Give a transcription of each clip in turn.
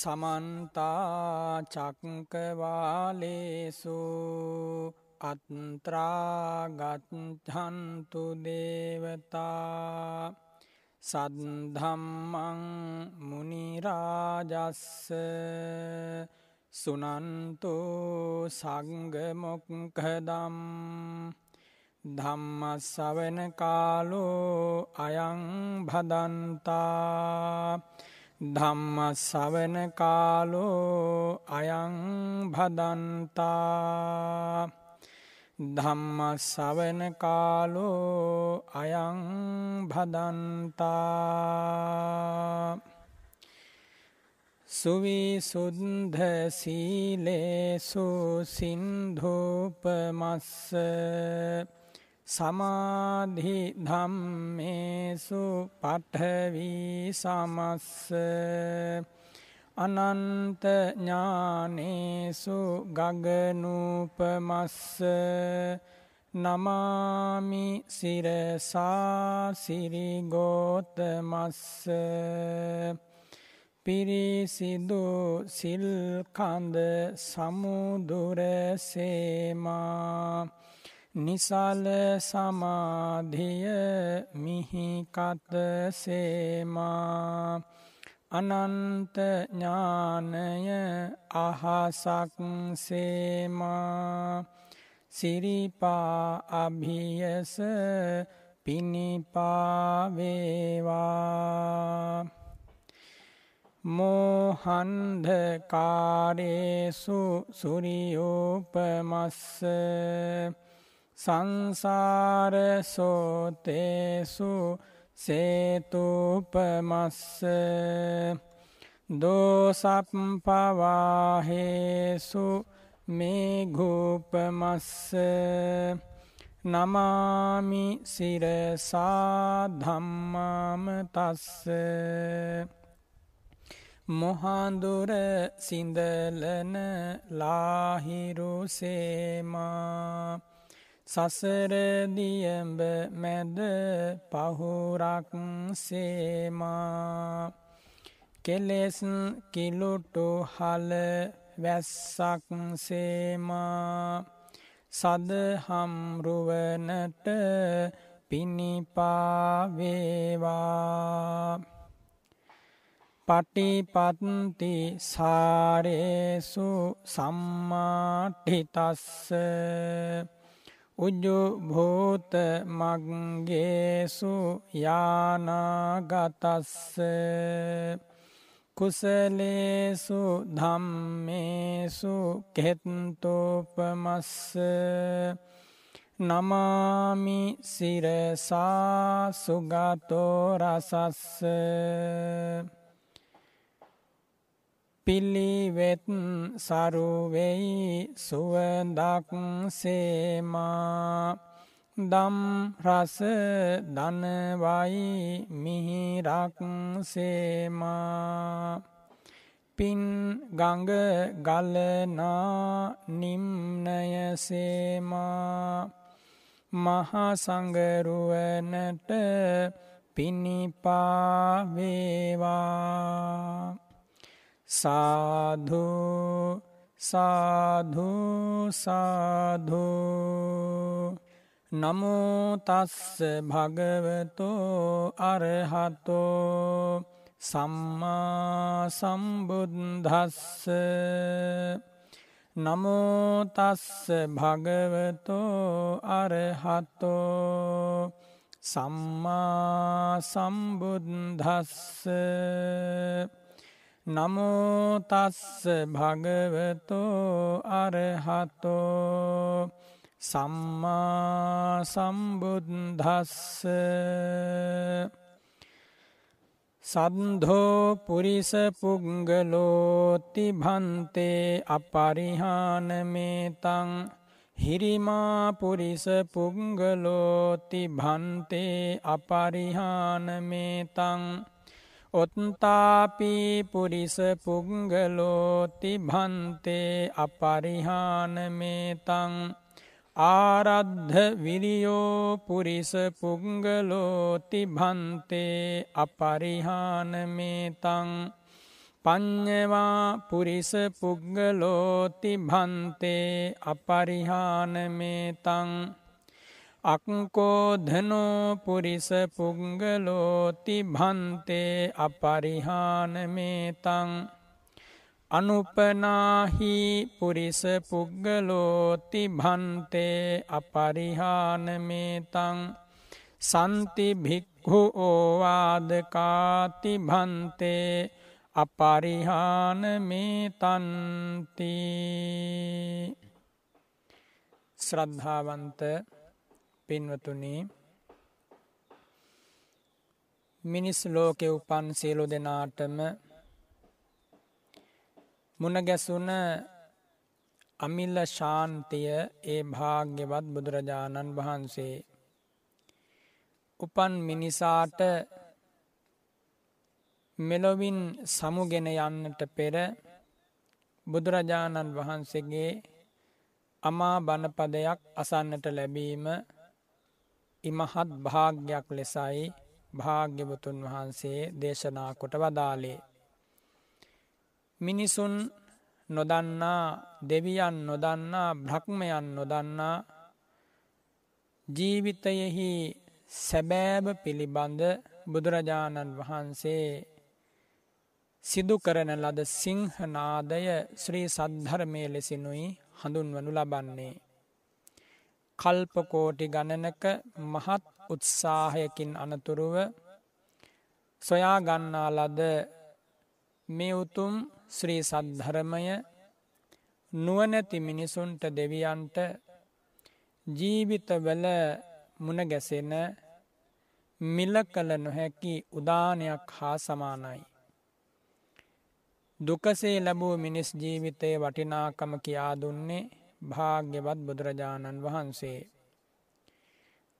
සමන්තා චක්කවාලේසු අත්ත්‍රාගත්හන්තු දේවතා සද්ධම්මං මුනිරාජස්ස සුනන්තු සංගමොක්කදම් ධම්මස්සවන කාලෝ අයං භදන්තා ධම්මස්සවන කාලෝ අයං භදන්තා. ධම්මස්සවන කාලෝ අයං භදන්තා. සුවිසුද්ධ සීලේසු සින්ධූපමස්ස. සමාධි ධම්මේසු පඨවි සමස්ස අනන්ත ඥානේසු ගගනූපමස්ස නමාමි සිරසා සිරිගෝතමස්ස පිරිසිදු සිල්කන්ද සමුදුරසේමා නිසාල සමාධිය මිහිකත සේමා අනන්ත ඥානය අහසක් සේමා. සිරිපා අභියස පිණිපාවේවා මෝහන්ධකාරේසු සුරියෝපමස්ස සංසාරසෝතේසු සේතුපමස්ස දෝසප්පවාහේසු මේගූපමස්ස නමාමි සිරසාධම්මාම තස්ස මොහාදුර සිින්දලන ලාහිරුසේමා සසරදියඹ මැද පහුරක් සේමා. කෙලෙස් කිලුටු හල වැස්සක් සේමා. සදහම්රුවනට පිණිපාවේවා. පටිපත්ති සාරේසු සම්මාටිතස්ස. උජුභූත මග්ගේසු යානාගතස්ස කුසලේසු ධම්මේසු කෙත්තෝපමස්ස නමාමි සිරසා සුගතෝරසස්ස පිල්ලිවෙත් සරුවෙයි සුවදක් සේමා. දම් රස දනවයි මිහිරක් සේමා. පින් ගඟ ගලනා නිම්නය සේමා. මහසංගරුවනට පිණිපාවේවා සාධු සාධු සාධු නමෝතස්ස භගවතෝ අරහතෝ සම්මා සම්බුද්ධස්ස නමෝතස්ස භගවතෝ අරහතෝ සම්මා සම්බුද්ධස්ස නමෝතස්ස භගවතෝ අරහතෝ සම්මා සම්බුද්ධස්ස සද්ධෝ පුරිස පුංගලෝති භන්තේ අපරිහානමේතං හිරිමා පුරිස පුංගලෝති භන්තේ අපරිහානමේතං ඔත්තාපි පුරිස පුංගලෝති භන්තේ අපරිහානමේතං ආරද්ධ විරියෝ පුරිස පුංගලෝති භන්තේ අපරිහානමේතං පඤ්ඤවා පුරිස පුග්ගලෝති භන්තේ අපරිහානමේතං අක්කෝධනෝ පුරිස පුංගලෝති භන්තේ අපරිහානමේතං අනුපනාහි පුරිස පුග්ගලෝති භන්තේ අපරිහානමේතං සන්ති භික්හු ඕවාදකාති භන්තේ අපරිහානමේතන්ති. ශ්‍රද්ධාවන්ත පින්වතුනි මිනිස් ලෝකෙ උපන් සියලු දෙනාටම මුණගැසුන අමිල්ල ශාන්තිය ඒ භාග්‍යවත් බුදුරජාණන් වහන්සේ. උපන් මිනිසාට මෙලොවින් සමුගෙන යන්නට පෙර බුදුරජාණන් වහන්සේගේ අමා බණපදයක් අසන්නට ලැබීම ඉමහත් භාග්‍යයක් ලෙසයි භාග්‍යවතුන් වහන්සේ දේශනා කොට වදාලේ. මිනිසුන් නොදන්නා දෙවියන් නොදන්නා බ්‍රහ්මයන් නොදන්නා ජීවිතයෙහි සැබෑව පිළිබඳ බුදුරජාණන් වහන්සේ සිදු කරන ලද සිංහනාදය ශ්‍රී සද්ධර්මය ලෙසිනුයි හඳුන්වනු ලබන්නේ. කල්පකෝටි ගණනක මහත් උත්සාහයකින් අනතුරුව සොයා ගන්නා ලද මේ උතුම් ශ්‍රී සද්ධරමය නුවනැති මිනිසුන්ට දෙවියන්ට ජීවිතවල මුණගැසෙන මිල කළ නොහැකි උදානයක් හා සමානයි. දුකසේ ලැබූ මිනිස් ජීවිතය වටිනාකම කියා දුන්නේ භාග්‍යවත් බුදුරජාණන් වහන්සේ.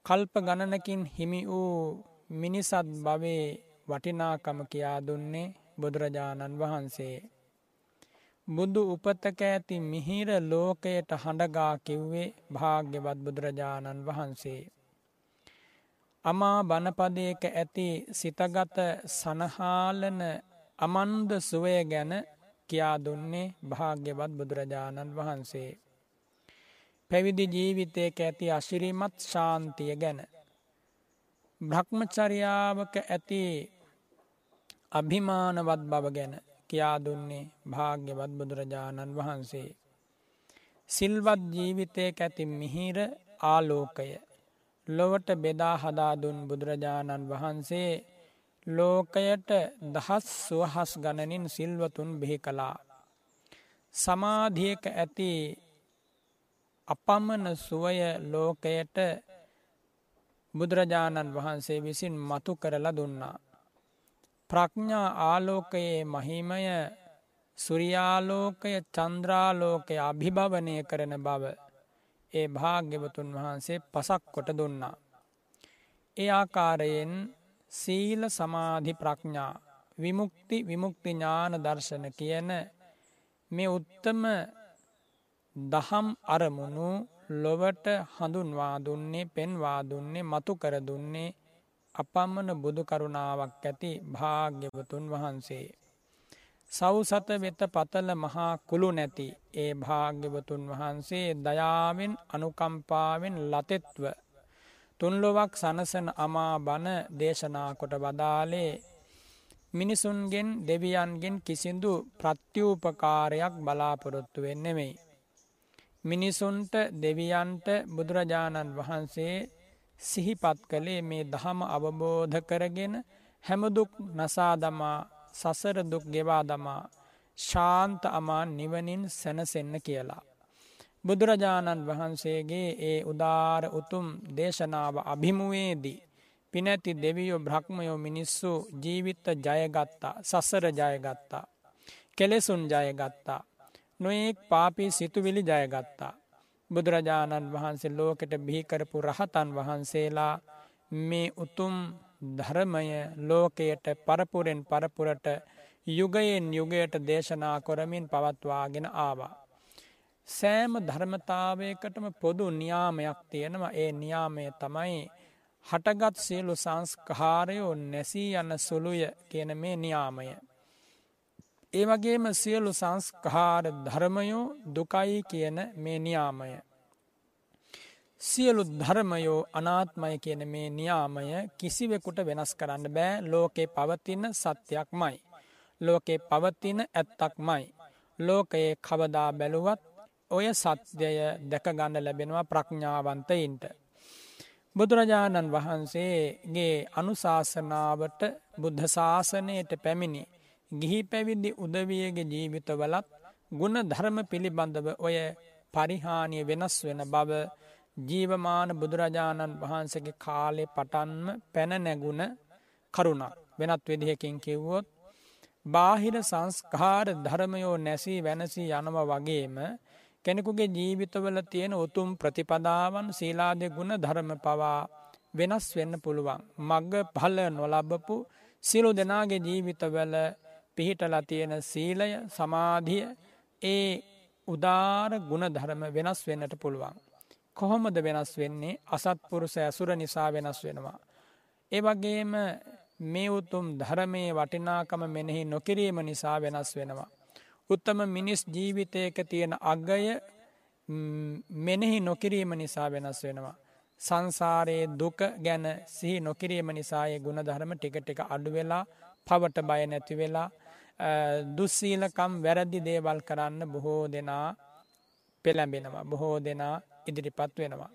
කල්ප ගණනකින් හිමි වූ මිනිසත් භවේ වටිනාකම කියා දුන්නේ බුදුරජාණන් වහන්සේ. බුදු උපතක ඇති මිහිර ලෝකයට හඬගා කිව්වේ භාග්‍යවත් බුදුරජාණන් වහන්සේ. අමා බණපදයක ඇති සිතගත සනහාලන අමන්ද සුවය ගැන කියා දුන්නේ භාග්‍යවත් බුදුරජාණන් වහන්සේ. පැවිදි ජීවිතයක ඇති අශිරිමත් ශාන්තිය ගැන. බ්‍රහ්මචරියාවක ඇති අභිමානවත් බව ගැන කියා දුන්නේ භාග්‍යවත් බුදුරජාණන් වහන්සේ. සිල්වත් ජීවිතයක ඇති මිහිර ආලෝකය ලොවට බෙදා හදාදුන් බුදුරජාණන් වහන්සේ ලෝකයට දහස් සුවහස් ගණනින් සිල්වතුන් බෙහි කළා. සමාධියක ඇති අපමණ සුවය ලෝකයට බුදුරජාණන් වහන්සේ විසින් මතු කරලා දුන්නා. ප්‍රඥා ආලෝකයේ මහිමය සුරියාලෝකය චන්ද්‍රාලෝකය අභිභවනය කරන බව ඒ භාග්‍යවතුන් වහන්සේ පසක් කොට දුන්නා. ඒ ආකාරයෙන් සීල සමාධි ප්‍රඥා විමුක්ති විමුක්ති ඥාන දර්ශන කියන මේ උත්තම දහම් අරමුණු ලොවට හඳුන්වා දුන්නේ පෙන්වා දුන්නේ මතු කර දුන්නේ අපම්මන බුදු කරුණාවක් ඇති භාග්‍යවතුන් වහන්සේ. සෞසත වෙත පතල මහා කුළු නැති ඒ භාග්‍යවතුන් වහන්සේ දයාවෙන් අනුකම්පාවෙන් ලතෙත්ව තුන්ලොවක් සනසන අමා බණ දේශනා කොට වදාලේ මිනිසුන්ගෙන් දෙවියන්ගෙන් කිසිදු ප්‍රත්‍යූපකාරයක් බලාපොරොත්තු වෙන්නෙමෙයි. මිනිසුන්ට දෙවියන්ට බුදුරජාණන් වහන්සේ සිහිපත් කළේ මේ දහම අවබෝධ කරගෙන හැමදුක් නසාදමා සසරදුක් ගෙවා දමා ශාන්ත අමා නිවනින් සැනසෙන්න කියලා. බුදුරජාණන් වහන්සේගේ ඒ උදාර උතුම් දේශනාව අභිමුවේදී. පිනැති දෙවියෝ බ්‍රහ්මයෝ මිනිස්සු ජීවිත්ත ජයගත්තා සසර ජයගත්තා. කෙලෙසුන් ජයගත්තා. නොයෙක් පාපී සිතුවිලි ජයගත්තා. බුදුරජාණන් වහන්සේ ලෝකෙට බිහිකරපු රහතන් වහන්සේලා මේ උතුම් ධර්මය ලෝකයට පරපුරෙන් පරපුරට යුගයෙන් යුගයට දේශනා කොරමින් පවත්වාගෙන ආවා. සෑම ධර්මතාවයකටම පොදු නියාමයක් තියෙනවා ඒ නියාමය තමයි හටගත් සියලු සංස්කාරයෝ නැසී යන සුළුය කියන මේ නියාමය. ඒ වගේම සියලු සංස්කාර ධර්මයෝ දුකයි කියන මේ නියාමය. සියලු ධර්මයෝ අනාත්මය කියන මේ නියාමය කිසිවෙකුට වෙනස් කරන්න බෑ ලෝකේ පවතින සත්‍යයක් මයි. ලෝකේ පවතින ඇත්තක් මයි. ලෝකයේ කවදා බැලුවත් ඔය සත්‍යය දැකගන්න ලැබෙනවා ප්‍රඥාවන්තයින්ට. බුදුරජාණන් වහන්සේගේ අනුශාසනාවට බුද්ධ ශාසනයට පැමිණි. ගිහි පැවිදි උදවියගේ ජීවිතවලත් ගුණ ධර්ම පිළිබඳව ඔය පරිහානිය වෙනස් වෙන බව ජීවමාන බුදුරජාණන් වහන්සේගේ කාලෙ පටන්ම පැන නැගුණ කරුණක් වෙනත් විදිහකින් කිව්වොත් බාහිර සංස්කාර ධර්මයෝ නැසී වැනසී යනව වගේම කෙනෙකුගේ ජීවිතවල තියෙන උතුම් ප්‍රතිපදාවන් සීලාද ගුණ ධර්ම පවා වෙනස් වෙන්න පුළුවන්. මග්ග පහල නොලබපු සිලු දෙනාගේ ජීවිතවල පිහිටලා තියෙන සීලය සමාධිය ඒ උදාර ගුණ ධර්ම වෙනස් වෙන්නට පුළුවන්. කොහොමද වෙනස් වෙන්නේ අසත්පුරුෂ ඇසුර නිසා වෙනස් වෙනවා. ඒ වගේම මේ උතුම් ධර්මයේ වටිනාකම මෙනෙහි නොකිරීම නිසා වෙනස් වෙනවා. උත්තම මිනිස් ජීවිතයක තියෙන අගය මෙනෙහි නොකිරීම නිසා වෙනස් වෙනවා. සංසාරයේ දුක ගැන සිහි නොකිරීම නිසායේ ගුණ ධර්ම ටික ටික අඩු වෙලා පවට බය නැති වෙලා දුස්සීලකම් වැරදි දේවල් කරන්න බොහෝ දෙනා පෙළැඹෙනවා බොහෝ දෙනා ඉදිරිපත් වෙනවා.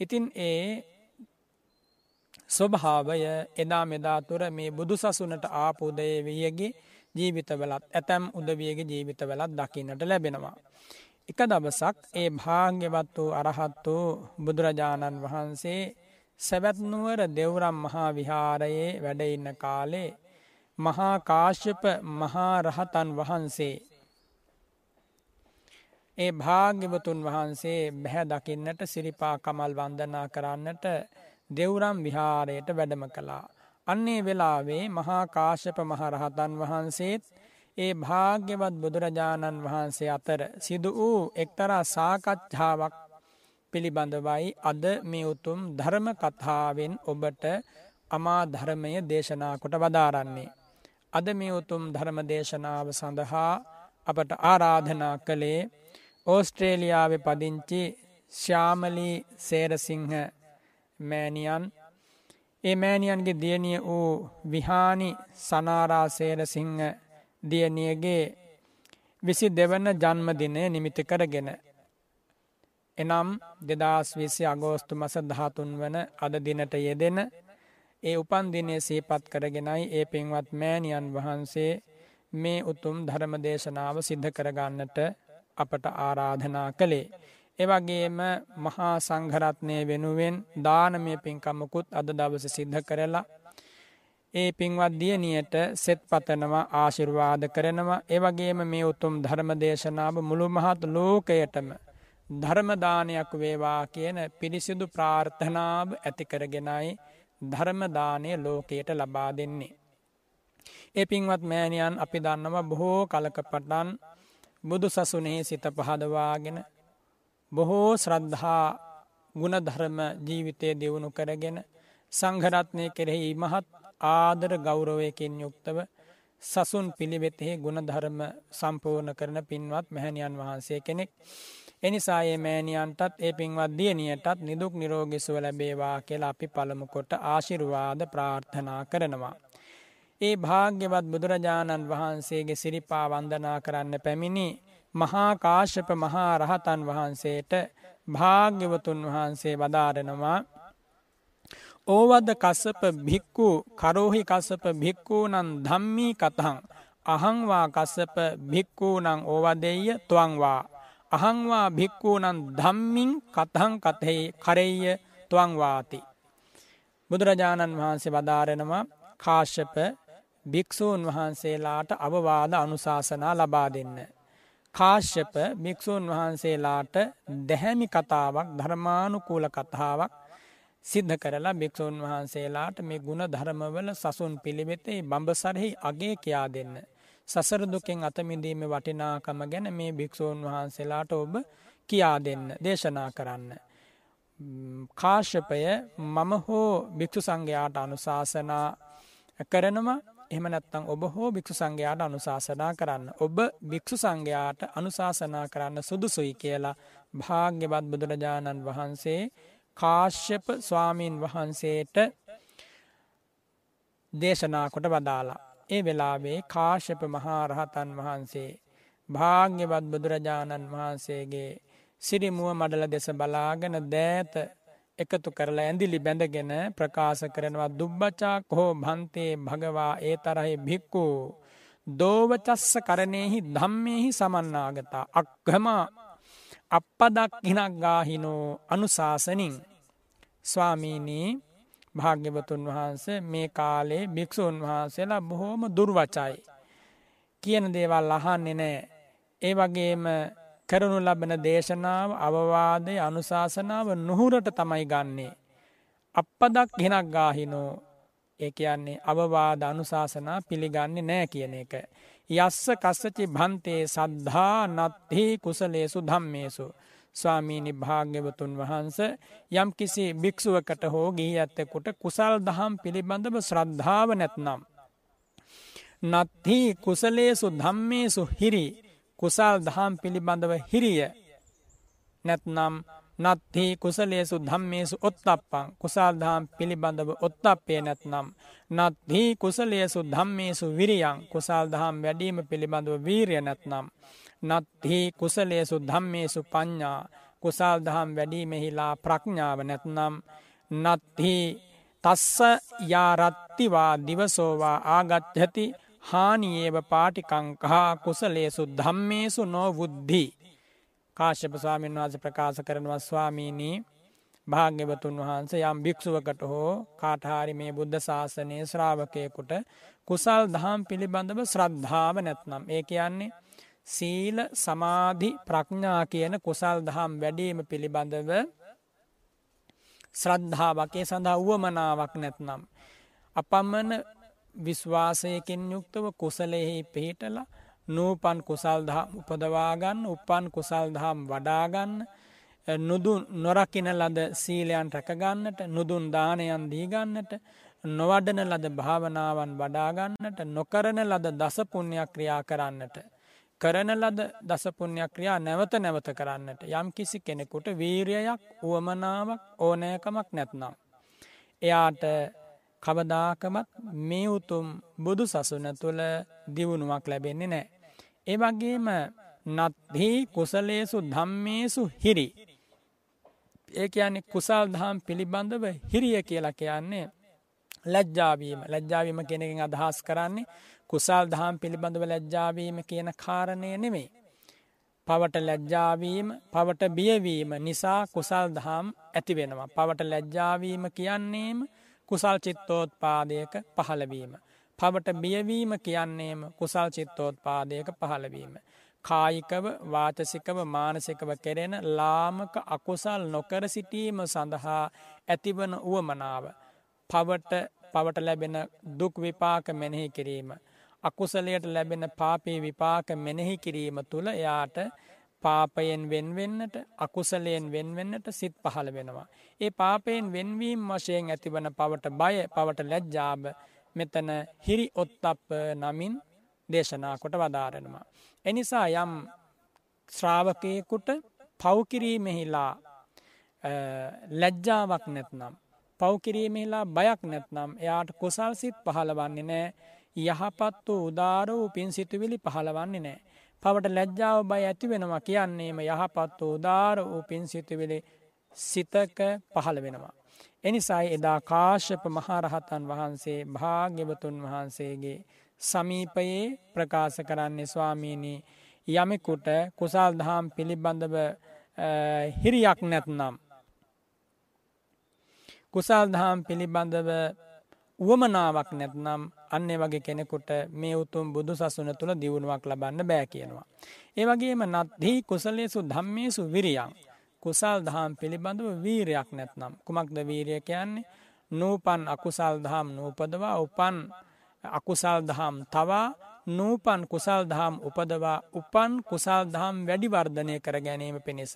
ඉතින් ඒ ස්වභාවය එදා මෙදා තුර මේ බුදු සසුනට ආපුදය වියගේ ජීවිතවලත් ඇතැම් උදවියගේ ජීවිතවලත් දකින්නට ලැබෙනවා. එක දවසක් ඒ භාග්‍යවත් වූ අරහත් වූ බුදුරජාණන් වහන්සේ සැවැත්නුවර දෙව්රම් මහා විහාරයේ වැඩඉන්න කාලේ මහා කාශ්‍යප මහා රහතන් වහන්සේ ඒ භාග්‍යවතුන් වහන්සේ බැහැ දකින්නට සිරිපා කමල් වන්දනා කරන්නට දෙව්රම් විහාරයට වැඩම කළා. අන්නේ වෙලාවේ මහා කාශ්‍යප මහරහතන් වහන්සේත් ඒ භාග්‍යවත් බුදුරජාණන් වහන්සේ අතර සිදු වූ එක්තරා සාකච්ඡාවක් පිළිබඳවයි අද මේ උතුම් ධර්ම කතාවෙන් ඔබට අමා ධර්මය දේශනා කොට වදාරන්නේ. අද මේ උතුම් ධර්ම දේශනාව සඳහා අපට ආරාධනා කළේ ඕස්ට්‍රේලියාව පදිංචි ශ්‍යාමලී සේරසිංහ මෑනියන් ඒ මෑණියන්ගේ දියණිය වූ විහානි සනාරාසේන සිංහ දියණියගේ විසි දෙවන ජන්මදිනය නිමිති කරගෙන. එනම් දෙදස් විසි අගෝස්තු මස දහතුන් වන අද දිනට යෙදෙන ඒ උපන්දිනය සීපත් කරගෙනයි ඒ පින්වත් මෑණියන් වහන්සේ මේ උතුම් ධර්ම දේශනාව සිද්ධ කරගන්නට අපට ආරාධනා කළේ. එවගේම මහා සංඝරත්නය වෙනුවෙන් දානමය පින්කමකුත් අද දවස සිද්ධ කරලා ඒ පින්වත් දියණියට සෙත් පතනවා ආශිර්වාද කරනවා එවගේම මේ උතුම් ධර්ම දේශනාව මුළු මහත් ලෝකයටම ධර්ම දානයක් වේවා කියන පිරිසිදු ප්‍රාර්ථනාව ඇති කරගෙනයි ධර්ම දානය ලෝකයට ලබා දෙන්නේ. ඒ පින්වත් මෑණියන් අපි දන්නවා බොහෝ කලක පටන් බුදු සසුනේ සිත පහදවාගෙන බොහෝ ශ්‍රද්ධහා ගුණධර්ම ජීවිතය දියුණු කරගෙන සංඝරත්නය කෙරෙහි මහත් ආදර ගෞරවයකින් යුක්තව සසුන් පිළිවෙතෙහි ගුණධර්ම සම්පූර්ණ කරන පින්වත් මැහැනියන් වහන්සේ කෙනෙක්. එනිසායේ මෑණියන්ටත් ඒ පින්වත් දියණියටත් නිදුක් නිරෝගී සුව ලැබේවා කියලා අපි පළමු කොට ආශිර්වාද ප්‍රාර්ථනා කරනවා. ඒ භාග්‍යවත් බුදුරජාණන් වහන්සේගේ සිරිපා වන්දනා කරන්න පැමිණි මහා කාශ්‍යප මහා රහතන් වහන්සේට භාග්‍යවතුන් වහන්සේ වදාරනවා ඕවද කස්සප භික්කු කරෝහි කස්සප භික්කූනන් ධම්මී කතහං අහංවා කස්සප භික්කූනං ඕවදෙය තුවන්වා අහංවා භික්කූනන් ධම්මින් කතහං කතෙහි කරෙය තුවන්වාති බුදුරජාණන් වහන්සේ වදාරෙනවා කාශ්‍යප භික්‍ෂූන් වහන්සේලාට අවවාද අනුශාසනා ලබා දෙන්න. කාශ්‍යප භික්‍ෂූන් වහන්සේලාට දැහැමි කතාවක් ධර්මානුකූල කතාවක් සිද්ධ කරලා භික්‍ෂූන් වහන්සේලාට මේ ගුණ ධර්මවල සසුන් පිළිවෙතේ බඹසරහි අගේ කියා දෙන්න. සසර දුකෙන් අතමිදීම වටිනාකම ගැන මේ භික්‍ෂූන් වහන්සේලාට ඔබ කියා දෙන්න දේශනා කරන්න. කාශ්‍යපය මම හෝ භික්‍ෂු සංඝයාට අනුශාසනා කරනවා එහෙම නැත්නම් ඔබ හෝ භික්ෂු සංඝයාට අනුශාසනා කරන්න. ඔබ භික්ෂු සංඝයාට අනුශාසනා කරන්න සුදුසුයි කියලා භාග්‍යවත් බුදුරජාණන් වහන්සේ කාශ්‍යප ස්වාමීන් වහන්සේට දේශනා කොට වදාලා. ඒ වෙලාවේ කාශ්‍යප මහා රහතන් වහන්සේ භාග්‍යවත් බුදුරජාණන් වහන්සේගේ සිරිමුව මඩල දෙස බලාගෙන දෑත එකතු කරලා ඇඳිලි බැඳගෙන ප්‍රකාශ කරනවා දුබ්බචාක් හෝ භන්තේ භගවා ඒ තරහි භික්කු දෝවචස්ස කරණයෙහි ධම්මයෙහි සමන්නාගතා අක්ගමා අප්පදක් හිනක් ගාහිනෝ අනුශාසනින්. ස්වාමීනී භාග්‍යවතුන් වහන්ස මේ කාලේ භික්‍ෂූන් වහන්සේලා බොහෝම දුර්වචයි. කියන දේවල් අහන්නේ නෑ. ඒ වගේම කරනු ලබන දේශනාව අවවාදය අනුශාසනාව නුහුරට තමයි ගන්නේ. අපපදක් ගෙනක් ගාහිනෝ ඒ කියන්නේ අවවාද අනුශාසනා පිළිගන්නේ නෑ කියන එක. යස්ස කස්සචි භන්තේ සද්ධා නත්හි කුසලේසු ධම්මේසු. ස්වාමීනි භාග්‍යවතුන් වහන්ස යම් කිසි භික්ෂුවකට හෝ ගිහි ඇත්තෙකුට කුසල් දහම් පිළිබඳව ශ්‍රද්ධාව නැත්නම්. නත්හි කුසලේසු ධම්මේසු හිරි කුසල් දහම් පිළිබඳව හිරිය නැත්නම් නත්හි කුසලේසු ධම්මේසු ඔත්තප්පං කුසල් දහම් පිළිබඳව ඔත්තප්පේ නැත්නම් නත්හි කුසලේසු ධම්මේසු විරියං කුසල් දහම් වැඩීම පිළිබඳව වීරිය නැත්නම් නත්හි කුසලේසු ධම්මේසු පඤ්ඥා කුසල් දහම් වැඩීමෙහිලා ප්‍රඥාව නැත්නම් නත්හි තස්ස යාරත්තිවා දිවසෝවා ආගත්්‍යති හානියේව පාටිකංකහා කුසලේසු ධම්මේසු නෝවුද්ධි. කාශ්‍යප ස්වාමීන් වහන්ස ප්‍රකාශ කරනවා ස්වාමීණී භාග්‍යවතුන් වහන්ස යම් භික්ෂුවකට හෝ කාටහාරි මේ බුද්ධ ශාසනය ශ්‍රාවකයකුට කුසල් දහම් පිළිබඳව ශ්‍රද්ධාව නැත්නම්. ඒ කියන්නේ සීල සමාධි ප්‍රඥා කියන කුසල් දහම් වැඩීම පිළිබඳව ශ්‍රද්ධාවකේ සඳහා වුවමනාවක් නැත්නම්. අපම්මන විශ්වාසයකින් යුක්තව කුසලෙහි පිහිටලා නූපන් කුසල් දහම් උපදවාගන්න උපන් කුසල් දහම් වඩාගන්න නුදුන් නොරකින ලද සීලයන් රැකගන්නට නුදුන් දානයන් දීගන්නට නොවඩන ලද භාවනාවන් වඩාගන්නට නොකරන ලද දසපුුණ්‍යයක් ක්‍රියා කරන්නට. කරන ලද දසපුුණ්‍යයක් ක්‍රියා නැවත නැවත කරන්නට යම් කිසි කෙනෙකුට වීරයක් වුවමනාවක් ඕනෑකමක් නැත්නම්. එයාට කවදාකමත් මේ උතුම් බුදු සසුන තුළ දියුණුවක් ලැබෙන්නේ නෑ. ඒ වගේම නත්හි කුසලේසු ධම්මේසු හිරි. ඒ කියන්නේ කුසල් දහම් පිළිබඳව හිරිය කියලා කියන්නේ ලැජ්ජාවීම ලැජ්ජාවීම කෙනෙකින් අදහස් කරන්නේ කුසල් දහම් පිළිබඳව ලැජ්ජාවීම කියන කාරණය නෙමේ. පවට ලැජ්ජාවීම පවට බියවීම නිසා කුසල් දහම් ඇතිවෙනවා. පවට ලැජ්ජාවීම කියන්නේම කුසල් චිත්තෝත් පාදයක පහළවීම. පවට බියවීම කියන්නේම කුසල් චිත්තෝත් පාදයක පහළවීම. කායිකව වාචසිකව මානසිකව කෙරෙන ලාමක අකුසල් නොකර සිටීම සඳහා ඇතිවන වුවමනාව. පවට පවට ලැබෙන දුක් විපාක මෙනෙහි කිරීම. අකුසලයට ලැබෙන පාපී විපාක මෙනෙහි කිරීම තුළ එයාට පාපයෙන් වෙන්වෙන්නට අකුසලයෙන් වෙන්වෙන්නට සිත් පහළ වෙනවා. ඒ පාපයෙන් වෙන්වීම් වශයෙන් ඇතිවන පවට බය පවට ලැජ්ජාබ මෙතන හිරි ඔත්තප්ප නමින් දේශනා කොට වදාරනවා. එනිසා යම් ශ්‍රාවකයකුට පවකිරීමෙහිලා ලැජ්ජාවක් නැත්නම්. පවකිරීමෙහිලා බයක් නැත්නම් එයාට කුසල් සිත් පහළවන්නේ නෑ යහපත් වූ උදාර වූ පින් සිතුවිලි පහළවන්නේ නෑ. පවට ලැජ්ජාව බය ඇති වෙනවා කියන්නේම යහපත් උදාර වූ පින් සිතුවිලි සිතක පහළ වෙනවා. එනිසයි එදා කාශ්‍යප මහරහතන් වහන්සේ භාග්‍යවතුන් වහන්සේගේ සමීපයේ ප්‍රකාශ කරන්නේ ස්වාමීණී යමෙකුට කුසල් දහම් පිළිබඳව හිරියක් නැත්නම්. කුසල් දහම් පිළිබඳව වුවමනාවක් නැත්නම් අන්නේ වගේ කෙනෙකුට මේ උතුම් බුදු සසුන තුළ දියුණුවක් ලබන්න බෑ කියනවා. ඒ වගේම නත්දී කුසලේසු ධම්මේසු විරියන් කුසල් දහම් පිළිබඳව වීරයක් නැත්නම් කුමක්ද වීරය කියන්නේ නූපන් අකුසල් දහම් නූපදවා උපන් අකුසල් දහම් තවා නූපන් කුසල් දහම් උපදවා උපන් කුසල් දහම් වැඩිවර්ධනය කර ගැනීම පිණිස.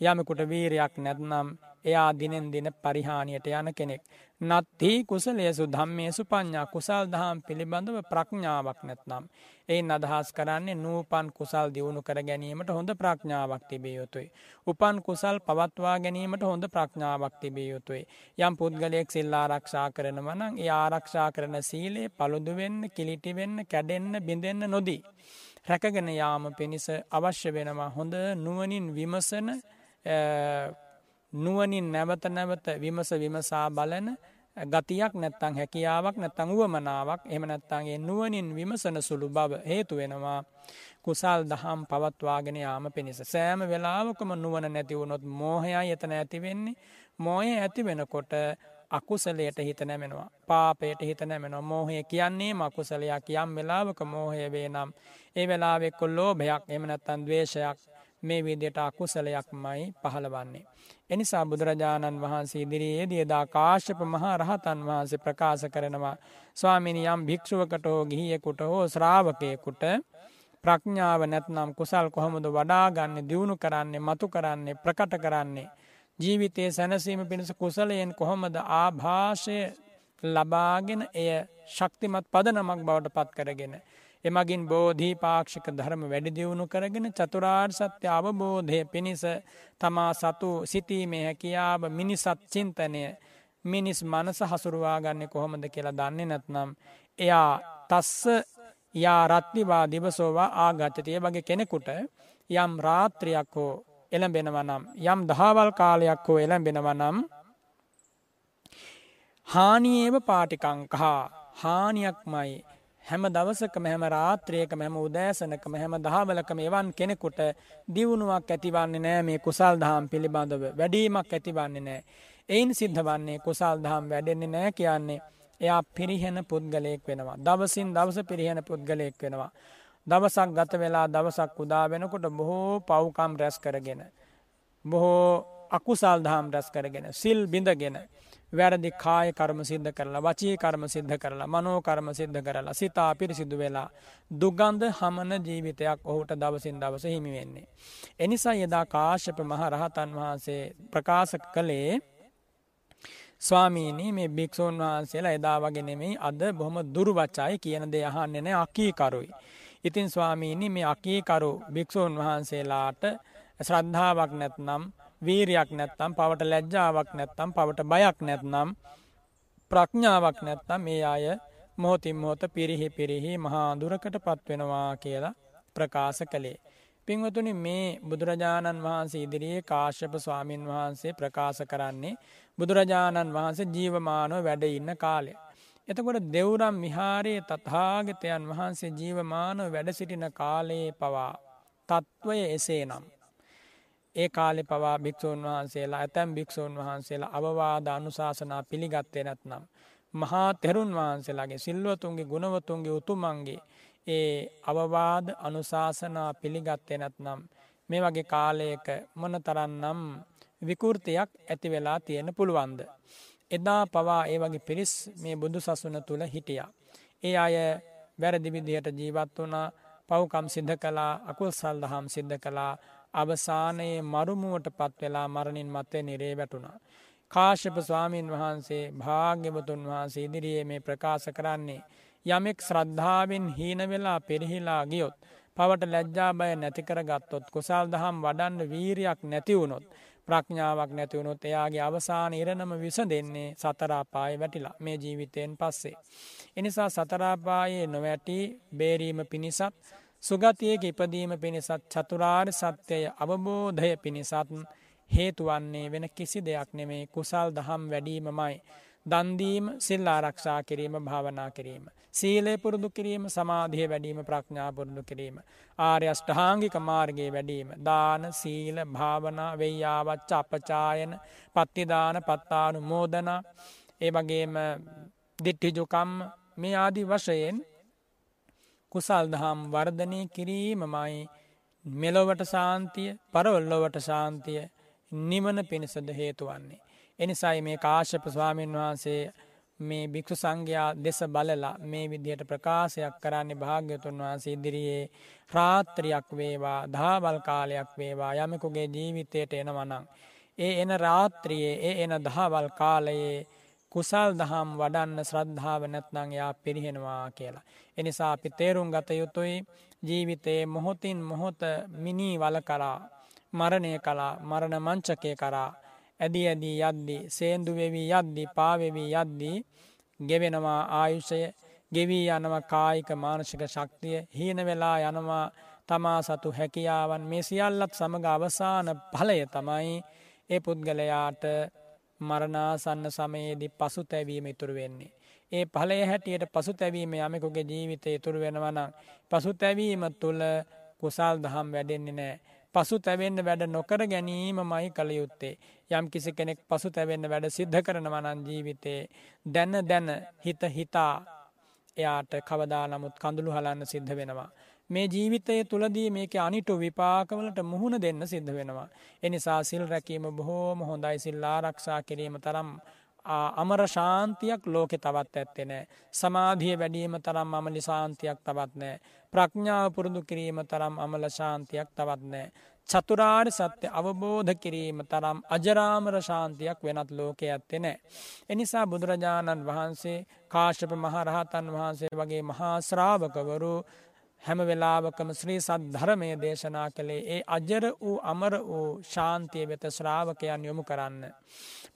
යමකුට වීරයක් නැත්නම් එයා දිනෙන් දින පරිහානියට යන කෙනෙක්. නත්හි කුසලයසු ධම්මේසු පඤ්ඥා කුසල් දහම් පිළිබඳව ප්‍රඥාවක් නැත්නම්. එයින් අදහස් කරන්නේ නූපන් කුසල් දියුණු කර ගැනීමට හොඳ ප්‍රඥාවක් තිබිය යුතුයි. උපන් කුසල් පවත්වා ගැනීමට හොඳ ප්‍රඥාවක් තිබිය යුතුයි. යම් පුද්ගලයෙක් සිල් ආරක්ෂා කරනවනං ඒ ආරක්ෂා කරන සීලේ පළුදුවෙන්න කිලිටිවෙන්න කැඩෙන්න බිඳෙන්න නොදී. රැකගෙන යාම පිණිස අවශ්‍ය වෙනවා හොඳ නුවනින් විමසන නුවනින් නැවත නැවත විමස විමසා බලන ගතියක් නැත්තං හැකියාවක් නැත්තං වුවමනාවක් එම නැත්තන්ගේ නුවනින් විමසන සුළු බව හේතු වෙනවා. කුසල් දහම් පවත්වාගෙන යාම පිණිස. සෑම වෙලාවකම නුවන නැතිවුණොත් මෝහයා එතන ඇතිවෙන්නේ මෝය ඇති වෙනකොට අකුසලයට හිත නැමෙනවා. පාපයට හිත නැමෙනවා. මෝහය කියන්නේ මකුසලයක් යම් වෙලාවක මෝහය වේ නම් ඒ වෙලාවෙක්කො ලෝභයක් එමනැත්තන් දවේශයක් මේ විදියට අකුසලයක් මයි පහළවන්නේ. එනිසා බුදුරජාණන් වහන්සේ ඉදිරියේ දියදා කාශ්‍යප මහා රහතන් වහන්සේ ප්‍රකාශ කරනවා ස්වාමිනි යම් භික්ෂුවකට හෝ ගිහියෙකුට හෝ ශ්‍රාවකයකුට ප්‍රඥාව නැත්නම් කුසල් කොහොමද වඩාගන්න දියුණු කරන්නේ මතු කරන්නේ ප්‍රකට කරන්නේ. ජීවිතයේ සැනසීම පිණිස කුසලයෙන් කොහොමද ආභාෂය ලබාගෙන එය ශක්තිමත් පදනමක් බවට පත් කරගෙන. එමගින් බෝධී පාක්ෂික ධර්ම වැඩිදියුණු කරගෙන චතුරාර් සත්‍ය අවබෝධය පිණිස තමා සතු සිතීමේ හැකියාව මිනිසත් චින්තනය මිනිස් මනස හසුරුවාගන්න කොහොමද කියලා දන්නේ නැත්නම්. එයා තස්ස යා රත්තිවා දිවසෝවා ආගච්චතිය වගේ කෙනෙකුට යම් රාත්‍රයක් හෝ එළඹෙනවනම් යම් දහවල් කාලයක් හෝ එළඹෙනවනම් හානියේව පාටිකංකහා හානියක්මයි හැම දවසකම හැම රාත්‍රයකම හැම උදෑසනකම හැම දහවලකම එවන් කෙනෙකුට දියුණුවක් ඇතිවන්නේ නෑ මේ කුසල් දහම් පිළිබඳව වැඩීමක් ඇතිවන්නේ නෑ. එයින් සිද්ධ වන්නේ කුසල් දහම් වැඩෙන්නේ නෑ කියන්නේ එයා පිරිහෙන පුද්ගලයෙක් වෙනවා. දවසින් දවස පිරිහෙන පුද්ගලයෙක් වෙනවා. දවසක් ගත වෙලා දවසක් උදා වෙනකොට බොහෝ පව්කම් රැස් කරගෙන. බොහෝ අකුසල් දහම් රැස් කරගෙන සිල් බිඳගෙන වැරදි කාය කර්ම සිද්ධ කරලා වචී කර්ම සිද්ධ කරලා මනෝ කර්ම සිද්ධ කරලා සිතා පිරිසිදු වෙලා දුගන්ධ හමන ජීවිතයක් ඔහුට දවසින් දවස හිමි වෙන්නේ. එනිසා යදා කාශ්‍යප මහ රහතන් වහන්සේ ප්‍රකාශ කළේ ස්වාමීනී මේ භික්‍ෂූන් වහන්සේලා එදා වගේ නෙමෙයි අද බොහොම දුර්වචයි කියන දේ අහන්නේ නැහැ අකීකරුයි. ඉතින් ස්වාමීනි මේ අකීකරු භික්‍ෂූන් වහන්සේලාට ශ්‍රද්ධාවක් නැත්නම් වීරයක් නැත්තම් පවට ලැජ්ජාවක් නැත්තම් පවට බයක් නැත්නම් ප්‍රඥාවක් නැත්තම් මේ අය මොහොතින් මොහොත පිරිහි පිරිහි මහාදුරකට පත්වෙනවා කියලා ප්‍රකාශ කළේ. පින්වතුනි මේ බුදුරජාණන් වහන්සේ ඉදිරියේ කාශ්‍යප ස්වාමීන් වහන්සේ ප්‍රකාශ කරන්නේ බුදුරජාණන් වහන්සේ ජීවමානව වැඩ ඉන්න කාලය. එතකොට දෙව්රම් විහාරයේ තථාගතයන් වහන්සේ ජීවමානව වැඩ සිටින කාලයේ පවා තත්ත්වය එසේ නම්. ඒ කාලෙ පවා භික්‍ෂූන් වහන්සේලා ඇතැම් භික්‍ෂූන් වහන්සේලා අවවාද අනුශාසනා පිළිගත්තේ නැත්නම්. මහා තෙරුන් වහන්සේලාගේ සිල්වතුන්ගේ ගුණවතුන්ගේ උතුමන්ගේ ඒ අවවාද අනුශාසනා පිළිගත්තේ නැත්නම්. මේ වගේ කාලයක මොන තරන්නම් විකෘතියක් ඇති වෙලා තියෙන පුළුවන්ද. එදා පවා ඒ වගේ පිරිස් මේ බුදු සසුන තුළ හිටිය. ඒ අය වැරදිවිදිහට ජීවත් වුණ පව්කම් සිද්ධ කලා අකුල් සල් දහම් සිද්ධ කලා අවසානයේ මරුමුවට පත් වෙලා මරණින් මත්තේ නිරේ වැටුණා. කාශ්‍යප ස්වාමීන් වහන්සේ භාග්‍යවතුන් වහන්සේ ඉදිරියේ මේ ප්‍රකාශ කරන්නේ. යමෙක් ශ්‍රද්ධාවෙන් හීන වෙලා පෙරහිලා ගියොත්. පවට ලැජ්ජා බය නැතිකර ගත්තොත් කුසල් දහම් වඩන්න වීරයක් නැතිවුණොත්. ප්‍රඥාවක් නැතිවුණොත් එයාගේ අවසාන ඉරණම විස දෙන්නේ සතරාපාය වැටිලා මේ ජීවිතයෙන් පස්සේ. එනිසා සතරාපායේ නොවැටි බේරීම පිණිසත් සුගතියක ඉපදීම පිණිසත් චතුරාර් සත්‍යය අවබෝධය පිණිසත් හේතුවන්නේ වෙන කිසි දෙයක් නෙමේ කුසල් දහම් වැඩීමමයි. දන්දීම සිල් ආරක්ෂා කිරීම භාවනා කිරීම. සීලේ පුරුදු කිරීම සමාධිය වැඩීම ප්‍රඥා පුරුදු කිරීම. ආර්ය අෂ්ඨාංගික මාර්ගයේ වැඩීම. දාන සීල භාවනා වෙய்යාවච්ච අපචායන පත්තිදාන පත්තානු මෝදනා ඒ වගේම දිට්ටිජුකම් මේ ආදි වශයෙන් කුසල් දහම් වර්ධනය කිරීමමයි මෙලොවට සාන්තිය පරවල්ලොවට ශාන්තිය නිවන පිණිසද හේතුවන්නේ. එනිසයි මේ කාශ්‍යප ස්වාමීන් වහන්සේ මේ භික්ෂු සංඝයා දෙස බලලා මේ විදිහට ප්‍රකාශයක් කරන්නේ භාග්‍යතුන් වහන්සේ ඉදිරියේ රාත්‍රියක් වේවා දහවල් කාලයක් වේවා යමෙකුගේ ජීවිතයට එනවනම් ඒ එන රාත්‍රියයේ ඒ එන දහවල් කාලයේ කුසල් දහම් වඩන්න ශ්‍රද්ධාව නැත්නං යා පිරිහෙනවා කියලා. එනිසා අපි තේරුම් ගත යුතුයි ජීවිතයේ මොහොතින් මොහොත මිනී වල කරා මරණය කලා මරණ මංචකය කරා ඇදි ඇදී යද්දි සේන්දුවෙවී යද්දි පාවෙවී යද්දී ගෙවෙනවා ආයුෂය ගෙවී යනව කායික මානසික ශක්තිය හීන වෙලා යනවා තමා සතු හැකියාවන් මේ සියල්ලත් සමඟ අවසාන පලය තමයි ඒ පුද්ගලයාට මරණාසන්න සමයේදී පසු තැවීම ඉතුරු වෙන්නේ. ඒ පලය හැටියට පසු තැවීම යමකුගේ ජීවිතය ඉතුරු වෙනවනම් පසු තැවීම තුළ කුසල් දහම් වැඩෙන්නේ නෑ. පසු තැවෙන්න වැඩ නොකර ගැනීම මයි කළ යුත්තේ. යම් කිසි කෙනෙක් පසු තැවෙන්න වැඩ සිද්ධ කරනවනන් ජීවිතේ දැන දැන හිත හිතා එයාට කවදා නමුත් කඳුළු හලන්න සිද්ධ වෙනවා. මේ ජීවිතය තුළදී මේක අනිටු විපාකවලට මුහුණ දෙන්න සිද්ධ වෙනවා. එනිසා සිල් රැකීම බොහෝම හොඳයි සිල්ලා රක්ෂා කිරීම තරම් අමර ශාන්තියක් ලෝකෙ තවත් ඇත්තේ නෑ. සමාධිය වැඩීම තරම් අමලි ශාන්තියක් තවත් නෑ. ප්‍රඥාව පුරුදු කිරීම තරම් අමල ශාන්තියක් තවත් නෑ. චතුරාර් සත්‍ය අවබෝධ කිරීම තරම් අජරාමර ශාන්තියක් වෙනත් ලෝකෙ ඇත්තේ නෑ. එනිසා බුදුරජාණන් වහන්සේ කාශප මහරහතන් වහන්සේ වගේ මහාශ්‍රාවකවරු හැම වෙලාවකම ශ්‍රී සත් ධර්මය දේශනා කළේ ඒ අජර වූ අමර වූ ශාන්තිය වෙත ශ්‍රාවකයන් යොමු කරන්න.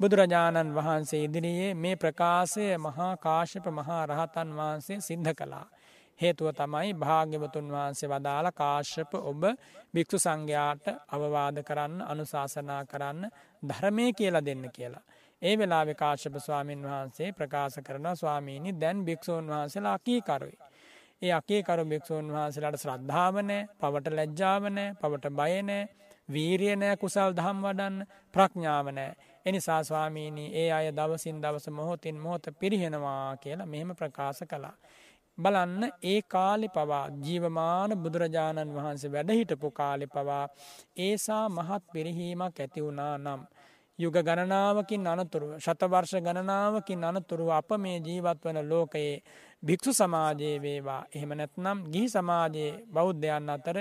බුදුරජාණන් වහන්සේ ඉදිරියේ මේ ප්‍රකාශය මහා කාශප මහා රහතන් වහන්සේ සිද්ධ කළා. හේතුව තමයි භාග්‍යවතුන් වහන්සේ වදාළ කාශ්‍යප ඔබ භික්ෂු සංඝයාට අවවාද කරන්න අනුශාසනා කරන්න ධර්මය කියලා දෙන්න කියලා. ඒ වෙලා කාශ්‍යප ස්වාමීන් වහන්සේ ප්‍රකාශ කරන ස්වාමීණි දැන් භික්‍ෂූන් වහන්සේලා කීකරුයි. ඒ අකේකරු භික්‍ෂූන් වහන්සේලාට ශ්‍රද්ධාවනෑ පවට ලැජ්ජාවනෑ පවට බයනෑ වීරියනෑ කුසල් දහම් වඩන්න ප්‍රඥාවනෑ. එනිසා ස්වාමීණී ඒ අය දවසින් දවස මොහොතින් මොහොත පිරිහෙනවා කියලා මෙහෙම ප්‍රකාශ කළා. බලන්න ඒ කාලි පවා ජීවමාන බුදුරජාණන් වහන්සේ වැඩහිටපු කාලි පවා ඒසා මහත් පිරිහීමක් ඇතිවුණා නම්. යුග ගණනාවකින් අනතුරුව ශතවර්ෂ ගණනාවකින් අනතුරුව අප මේ ජීවත් වන ලෝකයේ භික්‍ෂු සමාජයේ වේවා එහෙම නැත්නම් ගිහි සමාජයේ බෞද්ධයන් අතර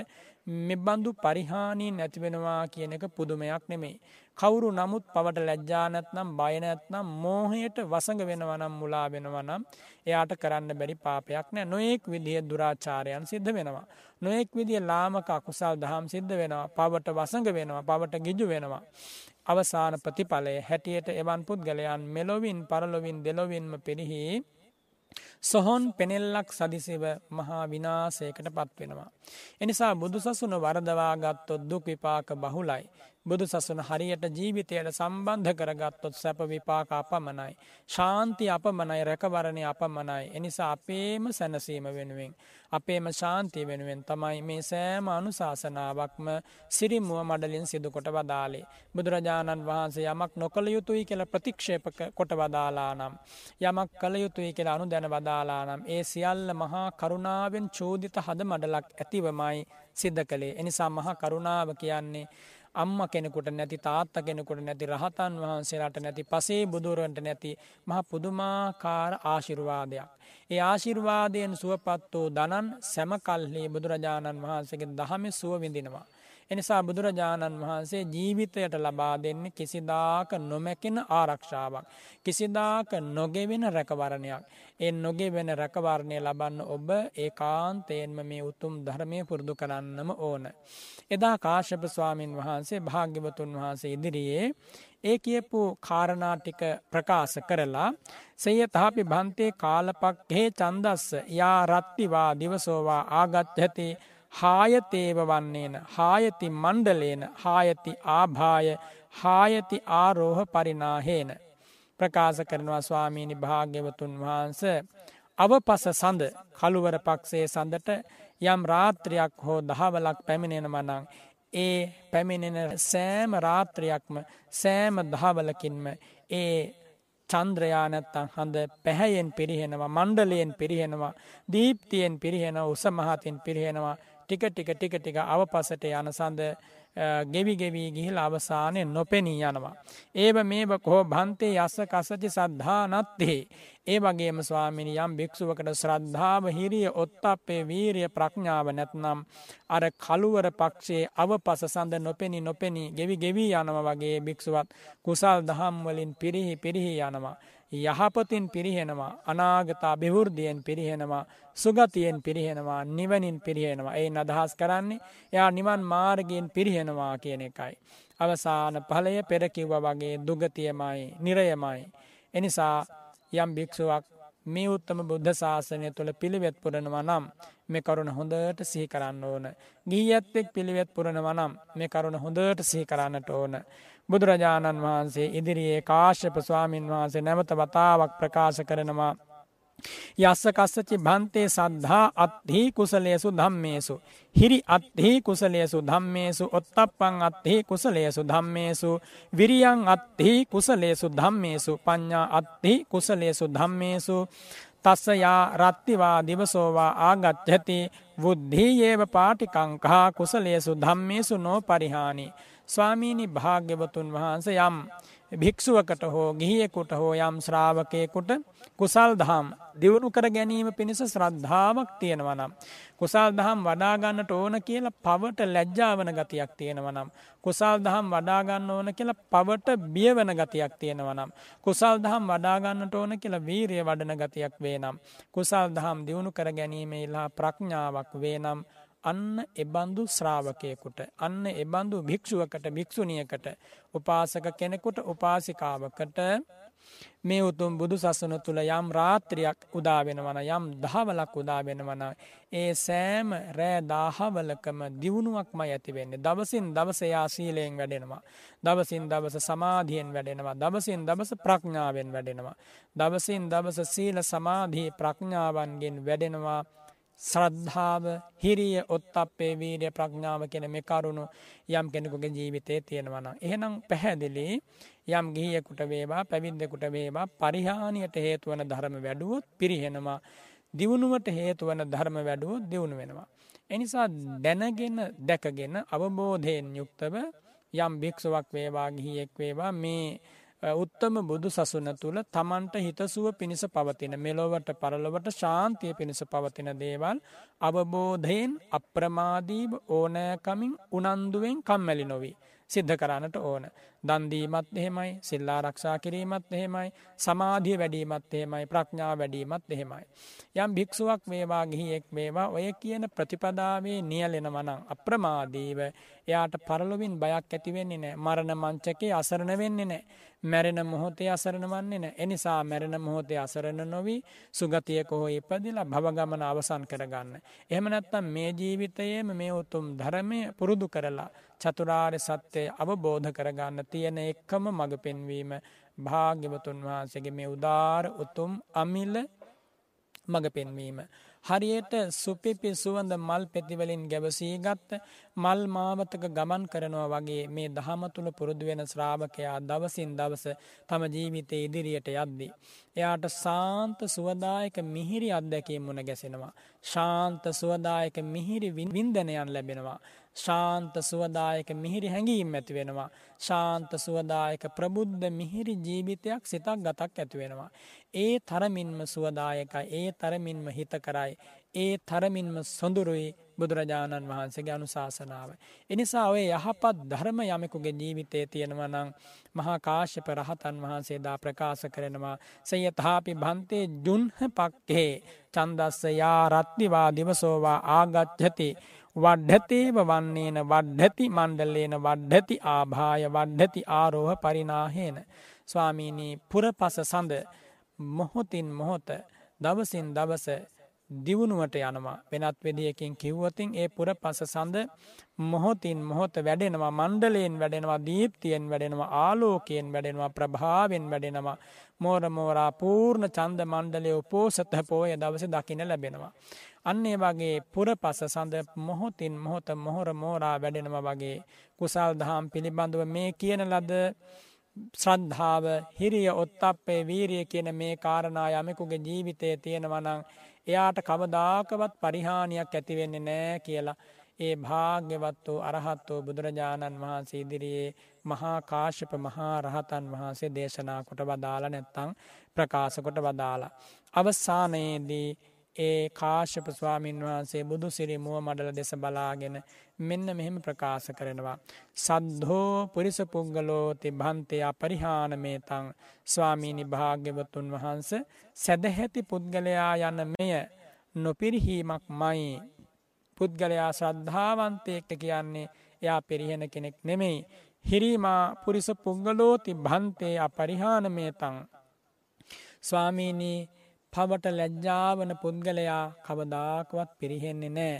මෙබඳු පරිහානීන් ඇතිවෙනවා කියන එක පුදුමයක් නෙමේ. කවුරු නමුත් පවට ලැජ්ජානැත්නම් බයනැත්නම් මෝහයට වසඟ වෙනවනම් මුලා වෙනවනම් එයාට කරන්න බැරි පාපයක් නෑ නොයෙක් විදිහ දුරාචාරයන් සිද්ධ වෙනවා. නොයෙක් විදිිය ලාමක අකුසල් දහම් සිද්ධ වෙනවා පවට වසඟ වෙනවා පවට ගිජු වෙනවා. අවසාන ප්‍රතිඵලය හැටියට එවන් පුද්ගලයන් මෙලොවින් පරලොවින් දෙලොවින්ම පිරිහි සොහොන් පෙනෙල්ලක් සදිසිව මහා විනාසයකට පත්වෙනවා. එනිසා බුදු සසුන වරදවා ගත්තොත් දුක් විපාක බහුලයි. බුදු සසුන හරියට ජීවිතයට සම්බන්ධ කරගත්තොත් සැප විපාක අපමනයි. ශාන්ති අපමනයි රැකවරණය අපමනයි. එනිසා අපේම සැනසීම වෙනුවෙන්. අපේම ශාන්තිය වෙනුවෙන් තමයි මේ සෑම අනුශාසනාවක්ම සිරිමුව මඩලින් සිදුකොට වදාලේ. බුදුරජාණන් වහන්සේ යමක් නොකළ යුතුයි කියල ප්‍රතික්ෂේප කොට වදාලා නම්. යමක් කළ යුතුයි කියලා අනු දැන වදාලා නම්. ඒ සියල්ල මහා කරුණාවෙන් චෝදිත හද මඩලක් ඇතිවමයි සිද්ධ කළේ. එනිසා මහා කරුණාව කියන්නේ අම්ම කෙනෙකුට නැති තාත්ත කෙනෙකුට නැති රහතන් වහන්සේලාට නැති පසේ බුදුරුවන්ට නැති මහ පුදුමාකාර ආශිර්වාදයක්. ඒ ආශිර්වාදයෙන් සුවපත් වූ දනන් සැමකල්හි බුදුරජාණන් වහන්සේගේ දහම සුව විඳිනවා. එනිසා බුදුරජාණන් වහන්සේ ජීවිතයට ලබා දෙන්නේ කිසිදාක නොමැකෙන ආරක්ෂාවක්. කිසිදාක නොගෙවෙන රැකවරණයක්. ඒ නොගෙවෙන රැකවරණය ලබන්න ඔබ ඒ කාන්තයෙන්ම මේ උතුම් ධර්මය පුරුදු කරන්නම ඕන. එදා කාශ්‍යප ස්වාමීන් වහන්සේ භාග්‍යවතුන් වහන්සේ ඉදිරියේ ඒ කියපු කාරණාටික ප්‍රකාශ කරලා සය තහපි බන්තේ කාලපක්හේ චන්දස්ස යා රත්තිවා දිවසෝවා ආගත් ඇති හායතේව වන්නේන හායති මණ්ඩලේන හායති ආභාය හායති ආරෝහ පරිනාහේන ප්‍රකාශ කරනවා ස්වාමීණි භාග්‍යවතුන් වහන්ස අවපස සඳ කළුවර පක්ෂයේ සඳට යම් රාත්‍රයක් හෝ දහවලක් පැමිණෙන මනං ඒ පැමිණෙන සෑම රාත්‍රයක්ම සෑම දහවලකින්ම ඒ චන්ද්‍රයානැත්තන් හඳ පැහැයෙන් පිරිහෙනවා මණ්ඩලයෙන් පිරිහෙනවා දීප්තියෙන් පිරිහෙන උසමහතින් පිරිහෙනවා ටික ටික ටික ටික අවපසට යන සඳ ගෙවි ගෙවී ගිහිල අවසානය නොපෙනී යනවා. ඒව මේව කෝ භන්තේ යස්ස කසචි සද්ධා නත්තේ. ඒ වගේම ස්වාමිනි යම් භික්ෂුවකට ශ්‍රද්ධාව හිරිය ඔත්තපේ වීරිය ප්‍රඥාව නැත්නම් අර කළුවර පක්ෂයේ අවපස සඳ නොපෙනි නොපෙනී ගෙවි ගෙවී යනව වගේ භික්ෂුවත් කුසල් දහම් වලින් පිරිහි පිරිහි යනවා. යහපතින් පිරිහෙනවා අනාගතා බිවෘද්ධියෙන් පිරිහෙනවා සුගතියෙන් පිරිහෙනවා නිවනින් පිරිහෙනවා ඒ අදහස් කරන්නේ එයා නිවන් මාර්ගයෙන් පිරිහෙනවා කියන එකයි. අවසාන පහලය පෙරකිව්ව වගේ දුගතියමයි නිරයමයි. එනිසා යම් භික්ෂුවක් මේ උත්තම බුද්ධ ශාසනය තුළ පිළිවෙත් පුරනවා නම් මේ කරුණ හොඳට සිහි කරන්න ඕන. ගීයත්තෙක් පිළිවෙත් පුරනවා නම් මේ කරුණ හොඳට සිහි කරන්නට ඕන. බුදුරජාණන් වහන්සේ ඉදිරියේ කාශ්‍යප ස්වාමීන් වහන්සේ නැවත වතාවක් ප්‍රකාශ කරනවා. යස්ස කස්සචි භන්තේ සද්ධා අත්හි කුසලේසු ධම්මේසු. හිරි අත්හි කුසලේසු ධම්මේසු. ඔත්තප්පං අත්හි කුසලේසු ධම්මේසු. විරියං අත්හි කුසලේසු ධම්මේසු. පඤ්ඥා අත්හි කුසලේසු ධම්මේසු. තස්ස යා රත්තිවා දිවසෝවා ආගච්ඡති. බුද්ධීයේව පාටිකංකා කුසලේසු ධම්මේසු නෝ පරිහානි ස්වාමීනි භාග්‍යවතුන් වහන්ස යම් භික්ෂුවකට හෝ ගිහියෙකුට හෝ යම් ශ්‍රාවකයෙකුට කුසල් දහම් දියුණු කර ගැනීම පිණිස ශ්‍රද්ධාවක් තියෙනවා නම් කුසල් දහම් වඩා ගන්නට ඕන කියලා පවට ලැජ්ජාවන ගතියක් තියෙනවා නම් කුසල් දහම් වඩා ගන්න ඕන කියලා පවට බියවන ගතියක් තියෙනවා නම් කුසල් දහම් වඩා ගන්නට ඕන කියලා වීරිය වඩන ගතියක් වේ නම් කුසල් දහම් දියුණු කර ගැනීමේ ඉලා ප්‍රඥාවක් වේ නම් අන්න එබඳු ශ්‍රාවකයකුට අන්න එබඳු භික්ෂුවකට භික්ෂුණියකට උපාසක කෙනෙකුට උපාසිකාවකට මේ උතුම් බුදු සසන තුළ යම් රාත්‍රියක් උදාවෙනවන යම් දහවලක් උදාවෙනවන ඒ සෑම රෑ දාහවලකම දියුණුවක්ම ඇතිවෙන්නේ දවසින් දවසයා සීලයෙන් වැඩෙනවා. දවසින් දවස සමාධියෙන් වැඩෙනවා. දවසින් දවස ප්‍රඥාවෙන් වැඩෙනවා. දවසින් දවස සීල සමාධී ප්‍රඥාවන්ගෙන් වැඩෙනවා. ශ්‍රද්ධාව හිරිය ඔත්තපේ වීරිය ප්‍රඥාව කෙන මේ කරුණු යම් කෙනෙකුගේ ජීවිතය තියෙනවන. එහෙනම් පැහැදිලි යම් ගිහියකුට වේවා පැවිද්දකුට වේවා පරිහානියට හේතුවන ධර්ම වැඩුවොත් පිරිහෙනවා. දියුණුවට හේතුවන ධර්ම වැඩුවොත් දියුණු වෙනවා. එනිසා දැනගෙන දැකගෙන අවබෝධයෙන් යුක්තව යම් භික්ෂුවක් වේවා ගිහියෙක් වේවා මේ උත්තම බුදු සසුන තුළ තමන්ට හිතසුව පිණිස පවතින මෙලොවට පරලොවට ශාන්තිය පිණිස පවතින දේවල් අවබෝධයෙන් අප්‍රමාදීව ඕනෑකමින් උනන්දුවෙන් කම්මැලි නොවී. සිද්ධ කරන්නට ඕන. දන්දීමත් එහෙමයි සිල්ලා රක්ෂා කිරීමත් එහෙමයි සමාධිය වැඩීමත් එහෙමයි ප්‍රඥා වැඩීමත් එහෙමයි. යම් භික්ෂුවක් මේවා ගිහියෙක් මේවා ඔය කියන ප්‍රතිපදාවේ නියලෙන මනං අප්‍රමාදීව එයාට පරලොවින් බයක් ඇතිවෙන්නේ නෑ මරණ මංචකේ අසරණ වෙන්නේ නෑ. මැරෙන මොහොතේ අසරණ වන්නේ නෑ එනිසා මැරෙන මොහොතේ අසරණ නොවී සුගතිය කොහෝ ඉපදිලා භවගමන අවසන් කරගන්න. එහෙම නැත්තම් මේ ජීවිතයේම මේ උතුම් ධර්මය පුරුදු කරලා චතුරාර්ය සත්‍යය අවබෝධ කරගන්න තියෙන එක්කම මඟ පෙන්වීම භාග්‍යවතුන් වහන්සේගේ මේ උදාර උතුම් අමිල මඟ පෙන්වීම. හරියට සුපිපි සුවඳ මල් පෙතිවලින් ගැවසීගත්ත මල් මාවතක ගමන් කරනවා වගේ මේ දහම තුළ පුරුදු වෙන ශ්‍රාවකයා දවසින් දවස තම ජීවිතය ඉදිරියට යද්දී. එයාට සාන්ත සුවදායක මිහිරි අත්දැකීම් මුණ ගැසෙනවා. ශාන්ත සුවදායක මිහිරි වින්දනයන් ලැබෙනවා. ශාන්ත සුවදායක මිහිරි හැඟීම් ඇති වෙනවා. ශාන්ත සුවදායක ප්‍රබුද්ධ මිහිරි ජීවිතයක් සිතක් ගතක් ඇතිවෙනවා. ඒ තරමින්ම සුවදායකයි ඒ තරමින්ම හිත කරයි. ඒ තරමින්ම සොඳුරුයි බුදුරජාණන් වහන්සේගේ අනුශාසනාව. එනිසා ඔය යහපත් ධර්ම යමකුගේ ජීවිතය තියෙනවනං මහා කාශ්‍යප රහතන් වහන්සේදා ප්‍රකාශ කරනවා සයථාපි භන්තේ ජුන්හ පක්කේ චන්දස්ස යා රත්තිවා දිවසෝවා ආගච්ඡති වඩ්ඩතේව වන්නේන වඩ්ඩති මණ්ඩලේන වඩ්ඩති ආභාය වඩ්ඩති ආරෝහ පරිනාහේන. ස්වාමීනී පුරපස සඳ මොහොතින් මොහොත දවසින් දවස දියුණුවට යනවා වෙනත් වෙදියකින් කිව්වතින් ඒ පුර පස සඳ මොහොතින් මොහොත වැඩෙනවා මණ්ඩලයෙන් වැඩෙනවා දීප්තියෙන් වැඩෙනවා ආලෝකයෙන් වැඩෙනවා ප්‍රභාවෙන් වැඩෙනවා මෝර මෝරා පූර්ණ චන්ද මණ්ඩලය උපෝසත පෝය දවස දකින ලැබෙනවා. අන්නේ වගේ පුර පස සඳ මොහොතින් මොහොත මොහොර මෝරා වැඩෙනම වගේ කුසල් දහම් පිළිබඳව මේ කියන ලද ශ්‍රද්ධාව හිරිය ඔත්තපේ වීරිය කියන මේ කාරණා යමකුගේ ජීවිතය තියෙනවනං එයාට කවදාකවත් පරිහානියක් ඇතිවෙන්නේ නෑ කියලා ඒ භාග්‍යවත් වූ අරහත් වූ බුදුරජාණන් වහන්සේ ඉදිරියේ මහා කාශ්‍යප මහා රහතන් වහන්සේ දේශනා කොට වදාලා නැත්තං ප්‍රකාශ කොට වදාලා. අවසානයේදී ඒ කාශ්‍යප ස්වාමීන් වහන්සේ බුදු සිරි මුව මඩල දෙස බලාගෙන මෙන්න මෙහෙම ප්‍රකාශ කරනවා. සද්ධෝ පුරිස පුංගලෝති භන්තය පරිහානමේ තං ස්වාමීණි භාග්‍යවතුන් වහන්ස සැදහැති පුද්ගලයා යන මෙය නොපිරිහීමක් මයි. පුද්ගලයා ශ්‍රද්ධාවන්තයෙක්ට කියන්නේ එයා පිරිහෙන කෙනෙක් නෙමෙයි. හිරීමා පුරිස පුංගලෝති භන්තේ අපරිහානමේ තං. ස්වාමීණී පවට ලැජ්ජාවන පුද්ගලයා කවදාකවත් පිරිහෙන්නේ නෑ.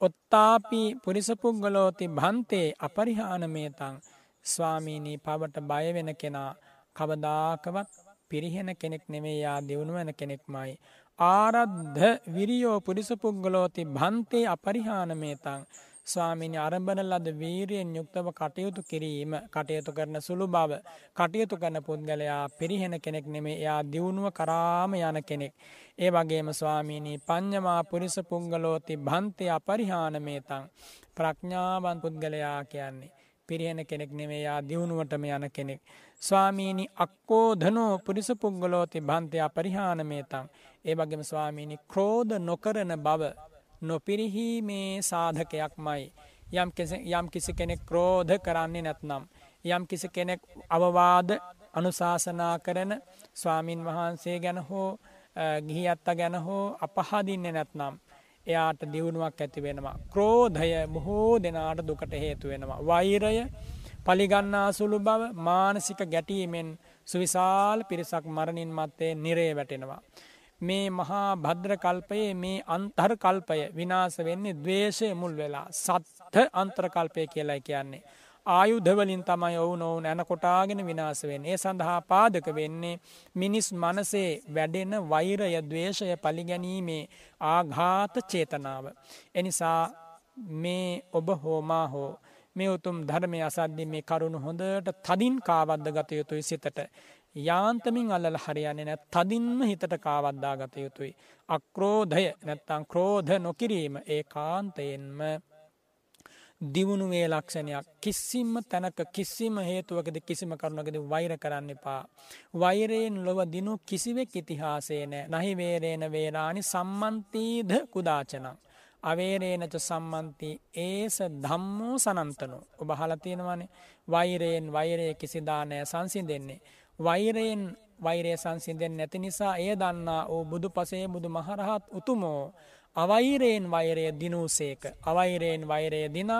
ඔත්තාපි පුරිසපුංගලෝති භන්තේ අපරිහානමේතං ස්වාමීණී පවට බයවෙන කෙනා කවදාකවත් පිරිහෙන කෙනෙක් නෙමේ යා දියුණුවන කෙනෙක්මයි. ආරද්ධ විරියෝ පුරිසපුංගලෝති භන්තේ අපරිහානමේතං ස්වාමිනි අරඹන ලද වීරියෙන් යුක්තව කටයුතු කිරීම කටයුතු කරන සුළු බව කටයුතු කරන පුද්ගලයා පිරිහෙන කෙනෙක් නෙමේ එයා දියුණුව කරාම යන කෙනෙක්. ඒ වගේම ස්වාමීනී පඤ්ඥමා පුරිස පුංගලෝති භන්තය අපරිහානමේතං ප්‍රඥාවන් පුද්ගලයා කියන්නේ. පිරිහෙන කෙනෙක් නෙමේයා දියුණුවටම යන කෙනෙක්. ස්වාමීනි අක්කෝ ධනෝ පුරිස පුංගලෝති භන්තය අපරිහානමේතං. ඒ වගේම ස්වාමීනි ක්‍රෝධ නොකරන බව නොපිරිහීමේ සාධකයක් මයි. යම් කිසි කෙනෙක් ක්‍රෝධ කරන්නේ නැත්නම්. යම් කිසි කෙනෙක් අවවාද අනුශාසනා කරන ස්වාමීන් වහන්සේ ගැන හෝ ගිහි අත්ත ගැන හෝ අපහදින්න නැත්නම්. එයාට දියුණුවක් ඇති වෙනවා. ක්‍රෝධය බොහෝ දෙනාට දුකට හේතු වෙනවා. වෛරය පලිගන්නා සුළු බව මානසික ගැටීමෙන් සුවිශාල් පිරිසක් මරණින් මත්තේ නිරේ වැටෙනවා. මේ මහා භද්‍රකල්පයේ මේ අන්තර්කල්පය විනාස වෙන්නේ දවේශය මුල් වෙලා සත්හ අන්ත්‍රකල්පය කියලායි කියන්නේ. ආයුධවලින් තමයි ඔවු නොවුන් ඇන කොටාගෙන විනාස වෙන් ඒ සඳහා පාදක වෙන්නේ මිනිස් මනසේ වැඩෙන වෛරය දවේශය පලිගැනීමේ ආඝාත චේතනාව. එනිසා මේ ඔබ හෝමා හෝ මේ උතුම් ධර්මය අසද්දි මේ කරුණු හොඳට තදින් කාවද්ද ගත යුතුයි සිතට. යාන්තමින් අල්ලල හරියන්නේ නැ තදින්ම හිතට කාවද්දා ගත යුතුයි. අක්‍රෝධය නැත්තං ක්‍රෝධ නොකිරීම ඒ කාන්තයෙන්ම දියුණුවේ ලක්ෂණයක් කිසිම තැනක කිසිම හේතුවකද කිසිම කරුණකද වෛර කරන්න එපා. වෛරයෙන් ලොව දිනු කිසිවෙක් ඉතිහාසේ නෑ නහිවේරේන වේරානි සම්මන්තීද කුදාචනං. අවේරේනච සම්මන්ති ඒස ධම්මෝ සනන්තනු ඔබ හලතියෙනවනේ වෛරයෙන් වෛරය කිසිදානෑ සංසින් දෙන්නේ. වෛරයෙන් වෛරය සංසිදෙන් නැති නිසා එය දන්නා වූ බුදු පසේ බුදු මහරහත් උතුමෝ අවෛරයෙන් වෛරය දිනූසේක. අවෛරයෙන් වෛරය දින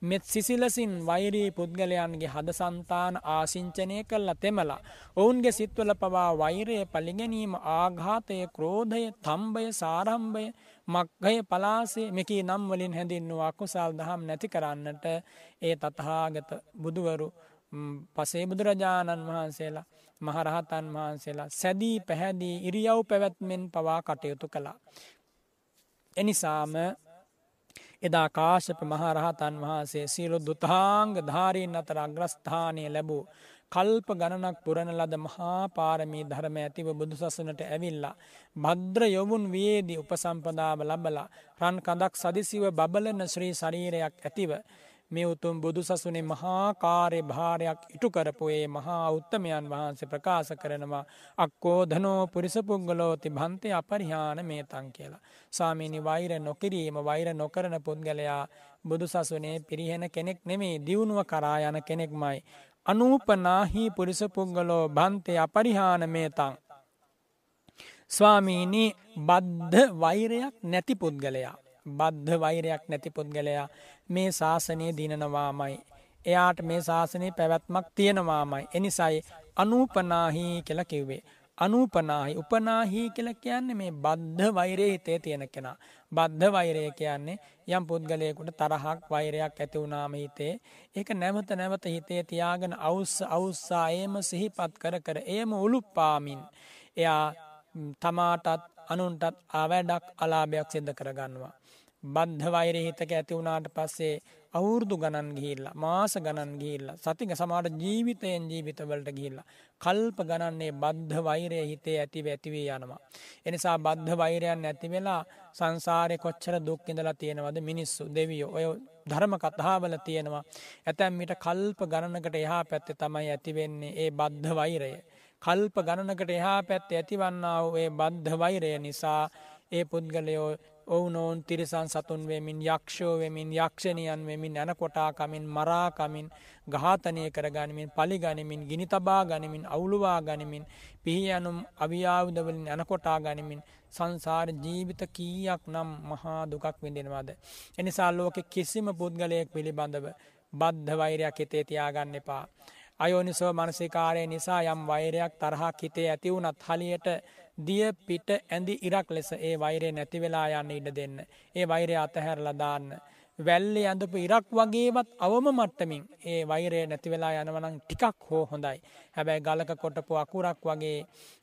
මෙත් සිසිලසින් වෛරී පුද්ගලයන්ගේ හද සන්තාන ආසිංචනය කල්ලා තෙමලා ඔවුන්ගේ සිත්වල පවා වෛරය පලිගැනීම ආඝාතය ක්‍රෝධය තම්බය සාරම්භය මක්ගය පලාසේ මෙකී නම් වලින් හැඳින්නවා කුසල් දහම් නැති කරන්නට ඒ තතහාගත බුදුවරු පසේ බුදුරජාණන් වහන්සේලා මහරහතන් වහන්සේලා සැදී පැහැදී ඉරියව් පැවැත්මෙන් පවා කටයුතු කළා. එනිසාම එදා කාශප මහරහතන් වහන්සේ සියලු දුතාංග ධාරීන් අතර අග්‍රස්ථානය ලැබූ කල්ප ගණනක් පුරණ ලද මහා පාරමී ධර්ම ඇතිව බුදු සසනට ඇවිල්ලා. භද්‍ර යොවුන් වයේදී උපසම්පදාව ලබලා රන් කඳක් සදිසිව බබලන ශ්‍රී ශරීරයක් ඇතිව මේ උතුම් බුදු සසුනේ මහා කාර්ය භාරයක් ඉටු කරපු ඒ මහා උත්තමයන් වහන්සේ ප්‍රකාශ කරනවා අක්කෝ ධනෝ පුරිස පුද්ගලෝති භන්තේ අපරිහාන මේතං කියලා. සාමීනි වෛර නොකිරීම වෛර නොකරන පුද්ගලයා බුදු සසුනේ පිරිහෙන කෙනෙක් නෙමේ දියුණුව කරා යන කෙනෙක්මයි. අනූපනාහි පුරිස පුද්ගලෝ භන්තේ අපරිහාන මේතං. ස්වාමීනි බද්ධ වෛරයක් නැති පුද්ගලයා. බද්ධ වෛරයක් නැති පුද්ගලයා මේ ශාසනය දිනනවාමයි. එයාට මේ ශාසනය පැවැත්මක් තියෙනවාමයි. එනිසයි අනූපනාහි කියල කිව්වේ. අනූපනාහි උපනාහි කියල කියන්නේ මේ බද්ධ වෛරය හිතේ තියෙන කෙනා. බද්ධ වෛරය කියන්නේ යම් පුද්ගලයකුට තරහක් වෛරයක් ඇති වුණාම හිතේ ඒක නැවත නැවත හිතේ තියාගෙන අවුස්ස අවුස්සා ඒම සිහිපත් කර කර ඒම උළුප්පාමින්. එයා තමාටත් අනුන්ටත් අවැඩක් අලාභයක් සිද්ධ කරගන්නවා. බද්ධ වෛරය හිතක ඇති වුණාට පස්සේ අවුරුදු ගණන් ගිහිල්ලා මාස ගණන් ගිහිල්ලා සතික සමාට ජීවිතයෙන් ජීවිතවලට ගිහිල්ලා කල්ප ගණන්නේ බද්ධ වෛරය හිතේ ඇතිව ඇතිවී යනවා. එනිසා බද්ධ වෛරයන් ඇති වෙලා සංසාරය කොච්චර දුක්කිඳලා තියෙනවද මිනිස්සු දෙවියෝ ඔය ධර්ම කතාවල තියෙනවා. ඇතැම් මිට කල්ප ගණනකට එහා පැත්තේ තමයි ඇතිවෙන්නේ ඒ බද්ධ වෛරය. කල්ප ගණනකට එහා පැත්තේ ඇතිවන්නාව ඒ බද්ධ වෛරය නිසා ඒ පුද්ගලයෝ ඔවුනෝන් තිරිසන් සතුන් වෙමින් යක්ෂෝ වෙමින් යක්ෂණයන් වෙමින් ඇන කොටාකමින් මරාකමින් ගාතනය කරගනිමින් පලිගනිමින් ගිනි තබා ගනිමින් අවුළුවා ගනිමින් පිහි යනුම් අවියාවුදවලින් ඇනකොටා ගනිමින් සංසාර ජීවිත කීයක් නම් මහා දුකක් විඳෙනවාද. එනිසා ලෝකෙ කිසිම පුද්ගලයෙක් පිළිබඳව බද්ධ වෛරයක් හිතේ තියාගන්න එපා. අයෝනිසෝ මනසිකාරය නිසා යම් වෛරයක් තරහක් හිතේ ඇති වුනත් හලියට දිය පිට ඇඳි ඉරක් ලෙස ඒ වෛරය නැති වෙලා යන්න ඉඩ දෙන්න. ඒ වෛරය අතහැරලා දාන්න. වැල්ලේ ඇඳපු ඉරක් වගේවත් අවම මට්ටමින් ඒ වෛරය නැති වෙලා යනවනම් ටිකක් හෝ හොඳයි. හැබැයි ගලක කොටපු අකුරක් වගේ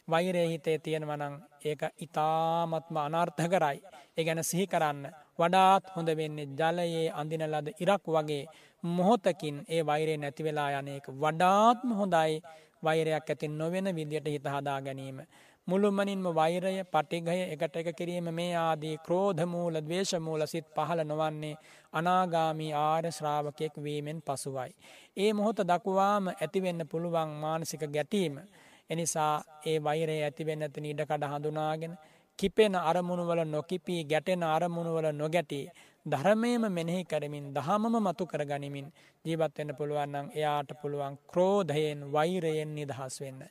වෛරය හිතේ තියෙනවනම් ඒක ඉතාමත්ම අනර්ථ කරයි. ඒ ගැන සිහි කරන්න. වඩාත් හොඳ වෙන්නේ ජලයේ අඳින ලද ඉරක් වගේ මොහොතකින් ඒ වෛරය නැති වෙලා යන එක වඩාත්ම හොඳයි වෛරයක් ඇති නොවෙන විදියට හිත හදා ගැනීම. මුළුමනින්ම වෛරය පටිගය එකට එක කිරීම මේ ආදී ක්‍රෝධමූල දවේශමූල සිත් පහළ නොවන්නේ අනාගාමී ආර්ය ශ්‍රාවකයෙක් වීමෙන් පසුවයි. ඒ මොහොත දකුවාම ඇතිවෙන්න පුළුවන් මානසික ගැටීම. එනිසා ඒ වෛරය ඇතිවෙන්න ඇති ඉඩකඩ හඳුනාගෙන කිපෙන අරමුණුවල නොකිපී ගැටෙන අරමුණුවල නොගැටී ධර්මයම මෙනෙහි කරමින් දහමම මතු කර ගනිමින් ජීවත්වෙන්න පුළුවන්නම් එයාට පුළුවන් ක්‍රෝධයෙන් වෛරයෙන් නිදහස් වෙන්න.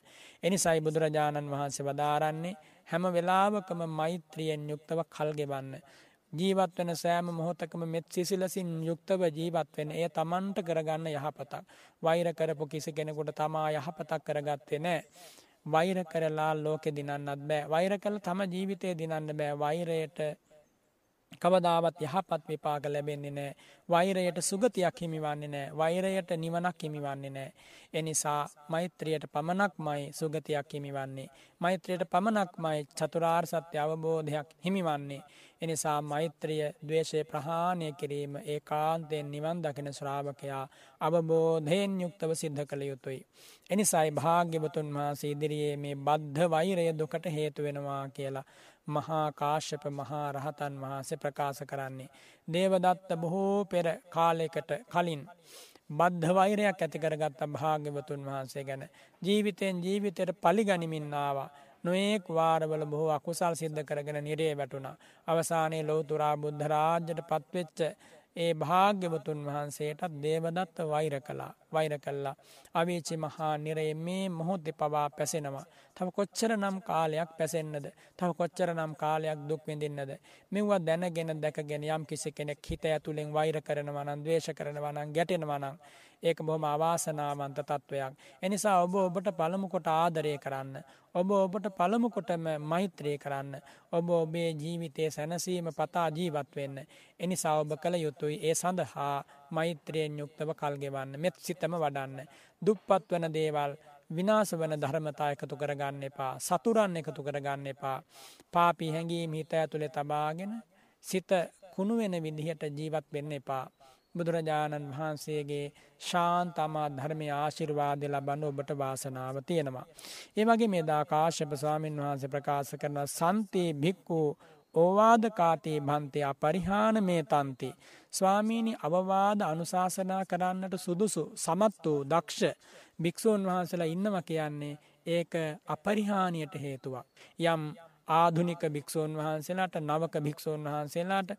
එනිසයි බුදුරජාණන් වහන්සේ වදාරන්නේ හැම වෙලාවකම මෛත්‍රියෙන් යුක්තව කල්ගෙවන්න. ජීවත් වෙන සෑම මොහොතකම මෙත් සිසිලසින් යුක්තව ජීවත් වෙන එය තමන්ට කරගන්න යහපතක්. වෛර කරපු කිසි කෙනෙකුට තමා යහපතක් කරගත්තේ නෑ. වෛර කරලා ලෝකෙ දිනන්නත් බෑ වෛර කළ තම ජීවිතය දිනන්න බෑ වෛරයට කවදාවත් යහපත් විපාක ලැබෙන්නේ නෑ වෛරයට සුගතියක් හිමිවන්නේ නෑ වෛරයට නිවනක් හිමිවන්නේ නෑ එනිසා මෛත්‍රියයට පමණක්මයි සුගතියක් හිමිවන්නේ. මෛත්‍රයට පමණක්මයි චතුරාර් සත්‍ය අවබෝධයක් හිමිවන්නේ. එනිසා මෛත්‍රිය දවේශය ප්‍රහාණය කිරීම ඒ කාන්තයෙන් නිවන් දකින ශ්‍රාවකයා අවබෝධයෙන් යුක්තව සිද්ධ කළ යුතුයි. එනිසායි භාග්‍යවතුන් වහන්සේ ඉදිරියේ මේ බද්ධ වෛරය දුකට හේතු වෙනවා කියලා මහා කාශ්‍යප මහා රහතන් වහන්සේ ප්‍රකාශ කරන්නේ. දේවදත්ත බොහෝ පෙර කාලෙකට කලින් බද්ධ වෛරයක් ඇතිකරගත්ත භාග්‍යවතුන් වහන්සේ ගැන ජීවිතයෙන් ජීවිතයට පලිගනිමින්නාවා. නොයෙක් වාරවල බොහෝ අකුසල් සිද්ධ කරගෙන නිරේ වැටුණා. අවසානයේ ලෝතුරා බුද්ධරාජ්‍යයට පත්වෙච්ච ඒ භාග්‍යවතුන් වහන්සේටත් දේවදත්ත වෛර කලා වෛර කල්ලා අවිචි මහා නිරේ මේ මොහොද්දෙ පවා පැසෙනවා. තව කොච්චර නම් කාලයක් පැසෙන්න්නද තව කොච්චර නම් කාලයක් දුක්විඳින්නද මෙව්වා දැනගෙන දැකගෙන යම් කිසි කෙනෙක් හිත ඇතුළෙන් වෛර කරනවනන් දවේශ කරනවනන් ගැටෙනවනං ඒක බොහොම අවාසනාවන්ත තත්ත්වයක්. එනිසා ඔබ ඔබට පළමුකොට ආදරය කරන්න. ඔබ ඔබට පළමුකොටම මෛත්‍රය කරන්න. ඔබ ඔබේ ජීවිතය සැනසීම පතා ජීවත් වෙන්න. එනිසා ඔබ කළ යුතුයි ඒ සඳහා මෛත්‍රයෙන් යුක්තව කල්ගෙවන්න මෙත් සිතම වඩන්න. දුප්පත් වන දේවල් විනාස වන ධර්මතා එකතු කරගන්න එපා. සතුරන් එකතු කරගන්න එපා. පාපි හැඟීම් හිත ඇතුළෙ තබාගෙන සිත කුණුවෙන විදිහට ජීවත් වෙන්න එපා. බුදුරජාණන් වහන්සේගේ ශාන්තමා ධර්මය ආශිර්වාදය ලබන්න ඔබට වාසනාව තියෙනවා. ඒ වගේ මේදා කාශ්‍යප ස්වාමීන් වහන්සේ ප්‍රකාශ කරන සන්තේ භික්කූ ඕවාදකාතේ බන්තය පරිහාන මේ තන්ති. ස්වාමීණි අවවාද අනුශාසනා කරන්නට සුදුසු සමත් වූ දක්ෂ භික්‍ෂූන් වහන්සලා ඉන්නව කියන්නේ ඒක අපරිහානියට හේතුවක්. යම් ආධුනික භික්‍ෂූන් වහන්සේලාට නවක භික්‍ෂූන් වහන්සේලාට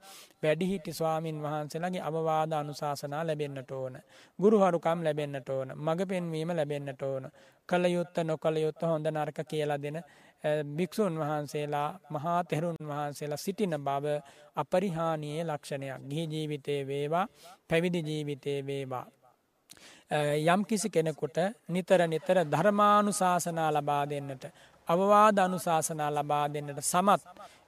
වැඩිහිටි ස්වාමීන් වහන්සේලාගේ අවවාද අනුශාසනා ලැබෙන්න්නට ඕන. ගුරුහරුකම් ලැබෙන්න්නට ඕන. මඟ පෙන්වීම ලැබෙන්න්නට ඕන. කළ යුත්ත නොකළ යුත්ත හොඳ නර්ක කියලා දෙන භික්‍ෂූන් වහන්සේලා මහා තෙරුන් වහන්සේලා සිටින බව අපරිහානයේ ලක්ෂණයක් ගිහි ජීවිතය වේවා පැවිදි ජීවිතය වේවා. යම් කිසි කෙනෙකුට නිතර නිතර ධර්මානු ශාසනා ලබා දෙන්නට අවවාද අනුශාසනා ලබා දෙන්නට සමත්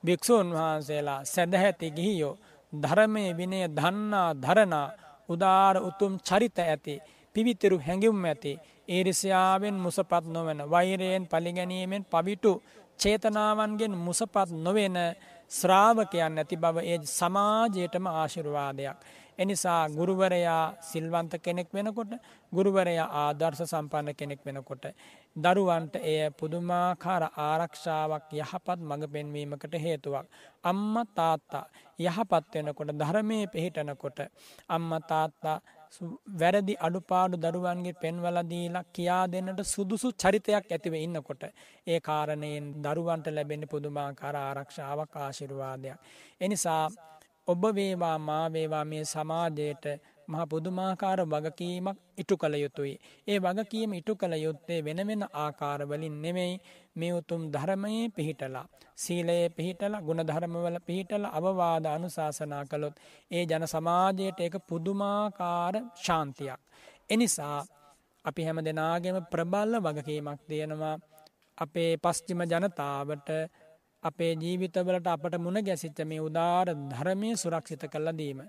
භික්‍ෂූන් වහන්සේලා සැදහැති ගිහියෝ ධර්මය විනය දන්නා ධරනා උදාර උතුම් චරිත ඇති පිවිතිරු හැඟිවුම් ඇති ඒරිසියාවෙන් මුසපත් නොවන වෛරයෙන් පලිගැනීමෙන් පවිටු චේතනාවන්ගෙන් මුසපත් නොවෙන ශ්‍රාවකයන් ඇති බව ඒ සමාජයටම ආශිර්වාදයක්. එනිසා ගුරුවරයා සිල්වන්ත කෙනෙක් වෙනකොට ගුරුවරයා ආදර්ශ සම්පන්න කෙනෙක් වෙනකොට. දරුවන්ට එය පුදුමාකාර ආරක්ෂාවක් යහපත් මඟ පෙන්වීමකට හේතුවක්. අම්ම තාත්තා යහපත් වෙනකොට ධර්මය පිහිටනකොට අම්ම තාත්තා වැරදි අඩුපාඩු දරුවන්ගේ පෙන්වලදීලා කියා දෙන්නට සුදුසු චරිතයක් ඇතිව ඉන්නකොට. ඒ කාරණයෙන් දරුවන්ට ලැබෙන පුදුමාකාර ආරක්ෂාවක් ආශිරවාදයක්. එනිසා ඔබ වේවා මාවේවා මේ සමාජයට මහ පුදුමාකාර වගකීමක් ඉටු කළ යුතුයි. ඒ වගකීම ඉටු කළ යුත්තේ වෙන වෙන ආකාරවලින් නෙමෙයි මේ උතුම් ධර්මයේ පිහිටලා. සීලයේ පිහිටලා ගුණධර්මවල පිහිටලා අවවාද අනුශාසනා කළොත් ඒ ජන සමාජයට එක පුදුමාකාර ශාන්තියක්. එනිසා අපි හැම දෙනාගේම ප්‍රබල්ල වගකීමක් තියෙනවා අපේ පස්චිම ජනතාවට අපේ ජීවිතවලට අපට මුණ ගැසිච්ච මේ උදාර ධර්මය සුරක්ෂිත කළ දීම.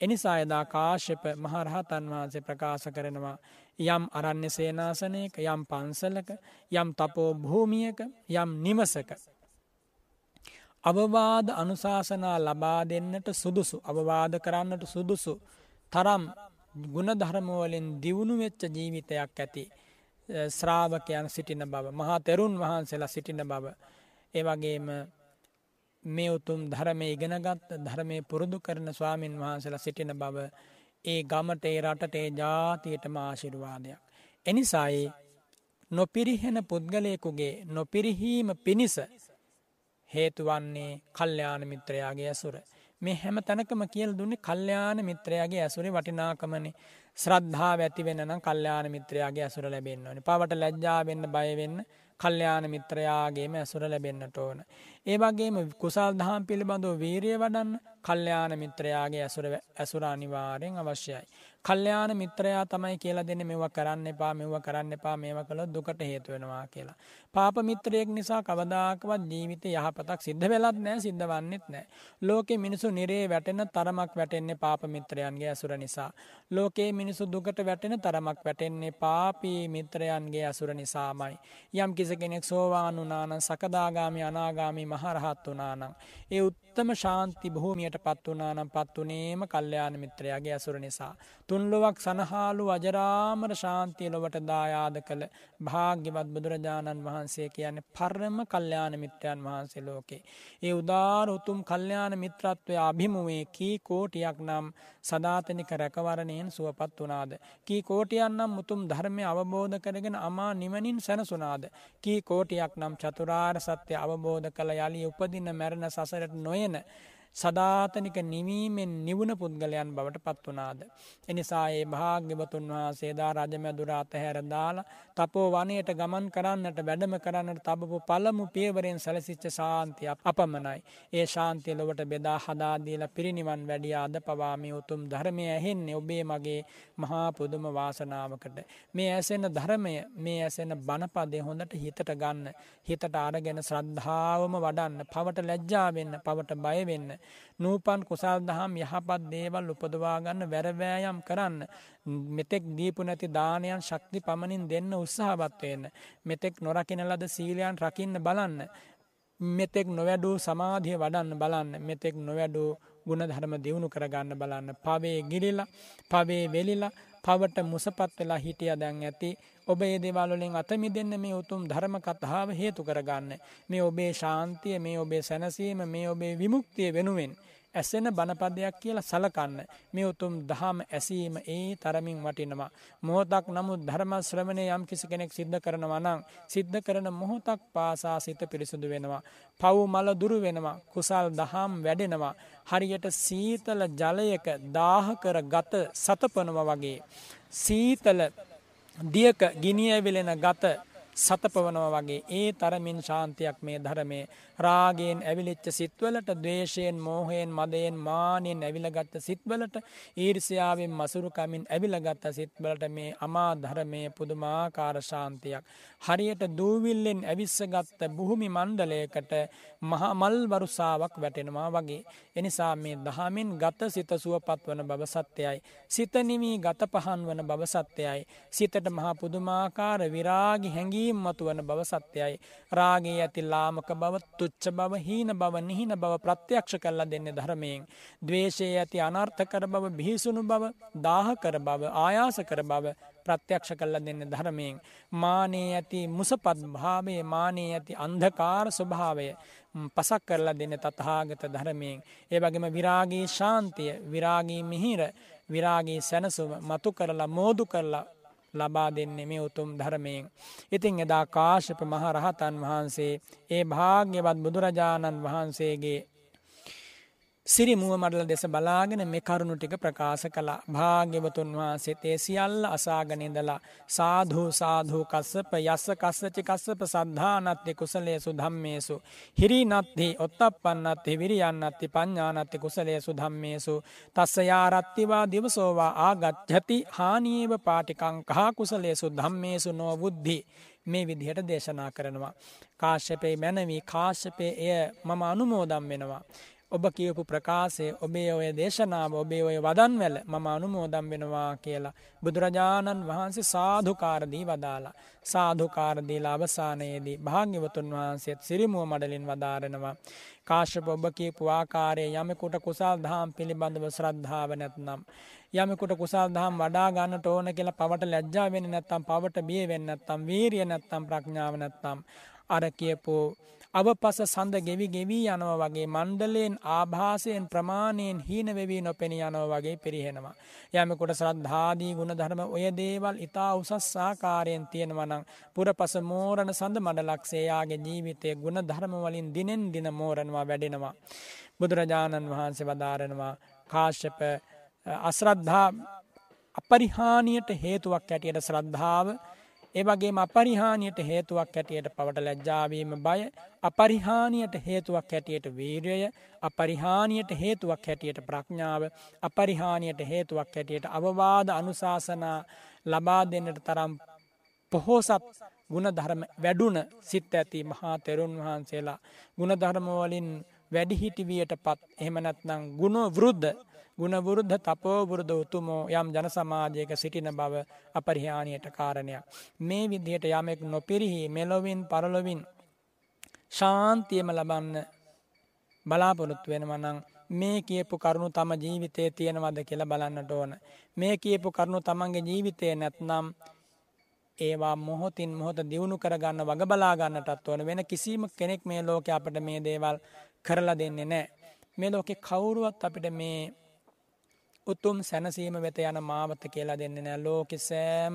එනිසා එදා කාශ්‍යප මහරහතන් වහන්සේ ප්‍රකාශ කරනවා යම් අරණ්‍ය සේනාසනයක යම් පන්සලක යම් තපෝ භූමියක යම් නිවසක. අවවාද අනුශාසනා ලබා දෙන්නට සුදුසු අවවාද කරන්නට සුදුසු තරම් ගුණධර්මවලින් දියුණු වෙච්ච ජීවිතයක් ඇති ශ්‍රාවකයන් සිටින බව මහා තෙරුන් වහන්සේලා සිටින බව ඒවගේම මේ උතුම් ධර්මය ඉගෙනගත් ධර්මය පුරුදු කරන ස්වාමීන් වහන්සලා සිටින බව ඒ ගමට ඒ රටට ඒ ජාතියටම ආශිර්වාදයක්. එනිසායි නොපිරිහෙන පුද්ගලයකුගේ නොපිරිහීම පිණිස හේතුවන්නේ කල්්‍යයාන මිත්‍රයාගේ ඇසුර. මේ හැම තැනකම කියල් දුන්නේ කල්්‍යයාන මිත්‍රයාගේ ඇසුරේ වටිනාකමනේ ශ්‍රද්ධා ඇති වෙන කල්්‍යයාන මිත්‍රයාගේ ඇසුර ලැබෙන්න්න ඕනි පවට ලැජ්ජාවෙන්න බයවෙන්න කල්්‍යයාන මිත්‍රයාගේම ඇසුර ලැබෙන්න්නට ඕන. ඒ වගේම කුසල් දහම් පිළිබඳව වීරිය වඩන්න කල්්‍යයාන මිත්‍රයාගේ ඇසුර ඇසුර අනිවාරයෙන් අවශ්‍යයි. කල්්‍යයාන මිත්‍රයා තමයි කියලා දෙන්න මෙව කරන්න එපා මෙව කරන්න එපා මේව කළ දුකට හේතුවෙනවා කියලා. පාප මිත්‍රයෙක් නිසා කවදාකවත් ජීවිත යහපතක් සිද්ධ වෙලත් නෑ සිද්ධ වන්නෙත් නෑ. ලෝකෙ මිනිසු නිරේ වැටෙන තරමක් වැටෙන්නේ පාප මිත්‍රයන්ගේ ඇසුර නිසා. ලෝකයේ මිනිසු දුකට වැටෙන තරමක් වැටෙන්නේ පාපී මිත්‍රයන්ගේ ඇසුර නිසාමයි. යම් කිසි කෙනෙක් සෝවාන් වනානන් සකදාගාමි අනාගාමි මහරහත් වනානං. ඒ උත්තම ශාන්ති බොහෝමියට පත් වනානම් පත් වනේම කල්්‍යයාන මිත්‍රයාගේ ඇසුර නිසා. තුන්ලොවක් සනහාලු අජරාමර ශාන්තිය ලොවට දායාද කළ භාග්‍යවත් බුදුරජාණන් වහන්සේ කියන්නේ පරම කල්්‍යයාන මිත්‍රයන් වහන්සේ ලෝකේ. ඒ උදාර උතුම් කල්්‍යයාන මිත්‍රත්වය අභිමුවේ කී කෝටියක් නම් සධාතනික රැකවරණයෙන් සුවපත් වනාද. කී කෝටියන්නම් මුතුම් ධර්මය අවබෝධ කරගෙන අමා නිවනින් සැනසුනාද. කී කෝටියක් නම් චතුරාර් සත්‍යය අවබෝධ කළ යළි උපදින්න මැරණ සසරට නොයන සධාතනික නිවීමෙන් නිවුණ පුද්ගලයන් බවට පත් වනාද. එනිසා ඒ භාග්‍යවතුන් වහන්සේදා රජමැදුර අතහැර දාලා තපෝ වනයට ගමන් කරන්නට වැඩම කරන්නට තබපු පළමු පියවරෙන් සැලසිච්ච ශාන්තිය අපමණයි. ඒ ශාන්තිය ලොවට බෙදා හදාදීල පිරිනිවන් වැඩිය අද පවාමි උතුම් ධර්මය ඇහෙන්නේ ඔබේ මගේ මහා පුදුම වාසනාවකට. මේ ඇසෙන ධර්මය මේ ඇසෙන බණපදය හොඳට හිතට ගන්න හිතට අරගෙන ශ්‍රද්ධාවම වඩන්න පවට ලැජ්ජාවෙන්න පවට බයවෙන්න නූපන් කුසල් දහම් යහපත් දේවල් උපදවාගන්න වැරවෑයම් කරන්න. මෙතෙක් දීපු නැති දානයන් ශක්ති පමණින් දෙන්න උත්සාහවත්වයන්න. මෙතෙක් නොරකින ලද සීලයන් රකින්න බලන්න. මෙතෙක් නොවැඩූ සමාධිය වඩන්න බලන්න මෙතෙක් නොවැඩූ ගුණ ධර්ම දියුණු කරගන්න බලන්න. පවේ ගිලිලා පවේ වෙලිලා පවට මුසපත් වෙලා හිටිය දැන් ඇති. ඔබ ඒ දේවල්වලින් අතමි දෙන්න මේ උතුම් ධර්ම කතාව හේතු කරගන්න. මේ ඔබේ ශාන්තිය මේ ඔබේ සැනසීම මේ ඔබේ විමුක්තිය වෙනුවෙන් ඇසෙන බණපදයක් කියලා සලකන්න මේ උතුම් දහම ඇසීම ඒ තරමින් වටිනවා. මොහොතක් නමුත් ධර්මශ්‍රවණය යම් කිසි කෙනෙක් සිද්ධ කරනවා නම් සිද්ධ කරන මොහොතක් පාසා සිත පිරිසුදු වෙනවා. පව් මල දුරු වෙනවා කුසල් දහම් වැඩෙනවා. හරියට සීතල ජලයක දාහකර ගත සතපනව වගේ. සීතල දියක ගිනියවිලෙන ගත සතපවනව වගේ ඒ තරමින් ශාන්තියක් මේ ධරමේ රාගෙන් ඇවිලිච්ච සිත්වලට දවේශයෙන් මෝහයෙන් මදයෙන් මානයෙන් ඇවිලගත්ත සිත්වලට ඊර්සියාවෙන් මසුරුකමින් ඇවිලගත්ත සිත්වලට මේ අමා ධරමය පුදුමාකාර ශාන්තියක්. හරියට දූවිල්ලෙන් ඇවිස්සගත්ත බුහුමි මණ්ඩලයකට මහමල් වරුසාාවක් වැටෙනවා වගේ. එනිසා මේ දහමින් ගත සිත සුවපත් වන බව සත්‍යයයි. සිතනිමී ගත පහන් වන බව සත්‍යයයි. සිතට මහා පුදුමාකාර විරාගි හැඟී ඉබේම මතුවන බව සත්‍යයි. රාගේ ඇති ලාමක බව තුච්ච බව හීන බව නිහින බව ප්‍රත්‍යක්ෂ කරලා දෙන්නේ ධර්මයෙන්. ද්වේෂයේ ඇති අනර්ථ කර බව බිහිසුණු බව දාහ කර බව ආයාස කර බව ප්‍රත්‍යක්ෂ කල්ල දෙන්න ධර්මයෙන්. මානේ ඇති මුසපත් භාවේ මානේ ඇති අන්ධකාර ස්වභාවය පසක් කරලා දෙන්න තතහාගත ධර්මයෙන්. ඒ වගේම විරාගී ශාන්තිය විරාගී මිහිර විරාගී සැනසුම මතු කරලා මෝදු කරලා ලබා දෙන්නේ මේ උතුම් ධර්මයෙන්. ඉතින් එදා කාශ්‍යප මහරහතන් වහන්සේ ඒ භාග්‍යවත් බුදුරජාණන් වහන්සේගේ සිරි මුව මඩල දෙස බලාගෙන මේ කරුණු ටික ප්‍රකාශ කළා. භාග්‍යවතුන් වහන්සේ තේ සියල්ල අසාගෙන ඉඳලා සාධු සාධු කස්සප යස්ස කස්සචි කස්සප සද්ධානත්ති කුසලේසු ධම්මේසු හිරිනත්ති ඔත්තප්පන්නත්ති විරියන්නත්ති පඤ්ඤානත්ති කුසලේසු ධම්මේසු තස්ස යාරත්තිවා දිවසෝවා ආගච්ඡති හානියේව පාටිකං කහ කුසලේසු ධම්මේසු නෝ බුද්ධි මේ විදිහට දේශනා කරනවා. කාශ්‍යපේ මැනවී කාශ්‍යපේ එය මම අනුමෝදම් වෙනවා. ඔබ කියපු ප්‍රකාශය ඔබේ ඔය දේශනාව ඔබේ ඔය වදන්වැල මම අනුමෝදම් වෙනවා කියලා බුදුරජාණන් වහන්සේ සාධුකාරදී වදාලා. සාධුකාරදීලා අවසානයේදී භාග්‍යවතුන් වහන්සේත් සිරිමුව මඩලින් වදාරනවා. කාශ්‍යප ඔබ කියපු ආකාරයේ යමෙකුට කුසල් දහම් පිළිබඳව ශ්‍රද්ධාව නැත්නම් යමෙකුට කුසල් දහම් වඩා ගන්නට ඕන කියලා පවට ලැජ්ජා වෙන්නේ නැත්නම් පවට බිය වෙන්නේ නැත්නම් වීරිය නැත්නම් ප්‍රඥාව නැත්නම් අර කියපු අවපස සඳ ගෙවි ගෙවී යනව වගේ මණ්ඩලයෙන් ආභාසයෙන් ප්‍රමාණයෙන් හීන වෙවී නොපෙනී යනව වගේ පිරිහෙනවා. යමෙකුට ශ්‍රද්ධාදී ගුණධර්ම ඔය දේවල් ඊතා උසස් ආකාරයෙන් තියෙනවා නම් පුරපස මෝරණ සඳ මඩලක්සේ යාගේ ජීවිතයේ ගුණධර්ම වලින් දිනෙන් දින මෝරනවා වැඩෙනවා. බුදුරජාණන් වහන්සේ වදාරනවා කාශ්‍යප අශ්‍රද්ධා අපරිහානියට හේතුවක් ඇටියට ශ්‍රද්ධාව ඒවගේම අපරිහානියට හේතුවක් ඇටියට පවට ලැජ්ජාවීම බය අපරිහානියට හේතුවක් හැටියට වීරය අපරිහානියට හේතුවක් හැටියට ප්‍රඥාව අපරිහානියට හේතුවක් හැටියට අවවාද අනුශාසනා ලබා දෙන්නට තරම් පොහෝසත් ගුණධර්ම වැඩුණ සිත් ඇති මහා තෙරුන් වහන්සේලා. ගුණධර්මවලින් වැඩිහිටිවියට පත් එහෙමනැත්නම් ගුණ වෘද්ධ ගුණවෘද්ධ තපෝවෘද උතුමෝ යම් ජන සමාජයක සිටින බව අපරිහානියට කාරණයක්. මේ විදිහට යමෙක් නොපිරිහි මෙලොවින් පරලොවින් ශාන්තියම ලබන්න බලාපොරොත්තු වෙනවා නම් මේ කියපු කරුණු තම ජීවිතයේ තියෙනවද කියලා බලන්නට ඕන. මේ කියපු කරුණු තමන්ගේ ජීවිතේ නැත්නම් ඒවා මොහොතින් මොහොත දියුණු කරගන්න වග බලා ගන්නටත් ඕන වෙන කිසිම කෙනෙක් මේ ලෝකේ අපිට මේ දේවල් කරලා දෙන්නේ නැහැ. මේ ලෝකේ කවුරුවත් අපිට මේ උතුම් සැනසීම වෙත යන මාවත කියලා දෙන්නේ නැහැ. ලෝකෙ සෑම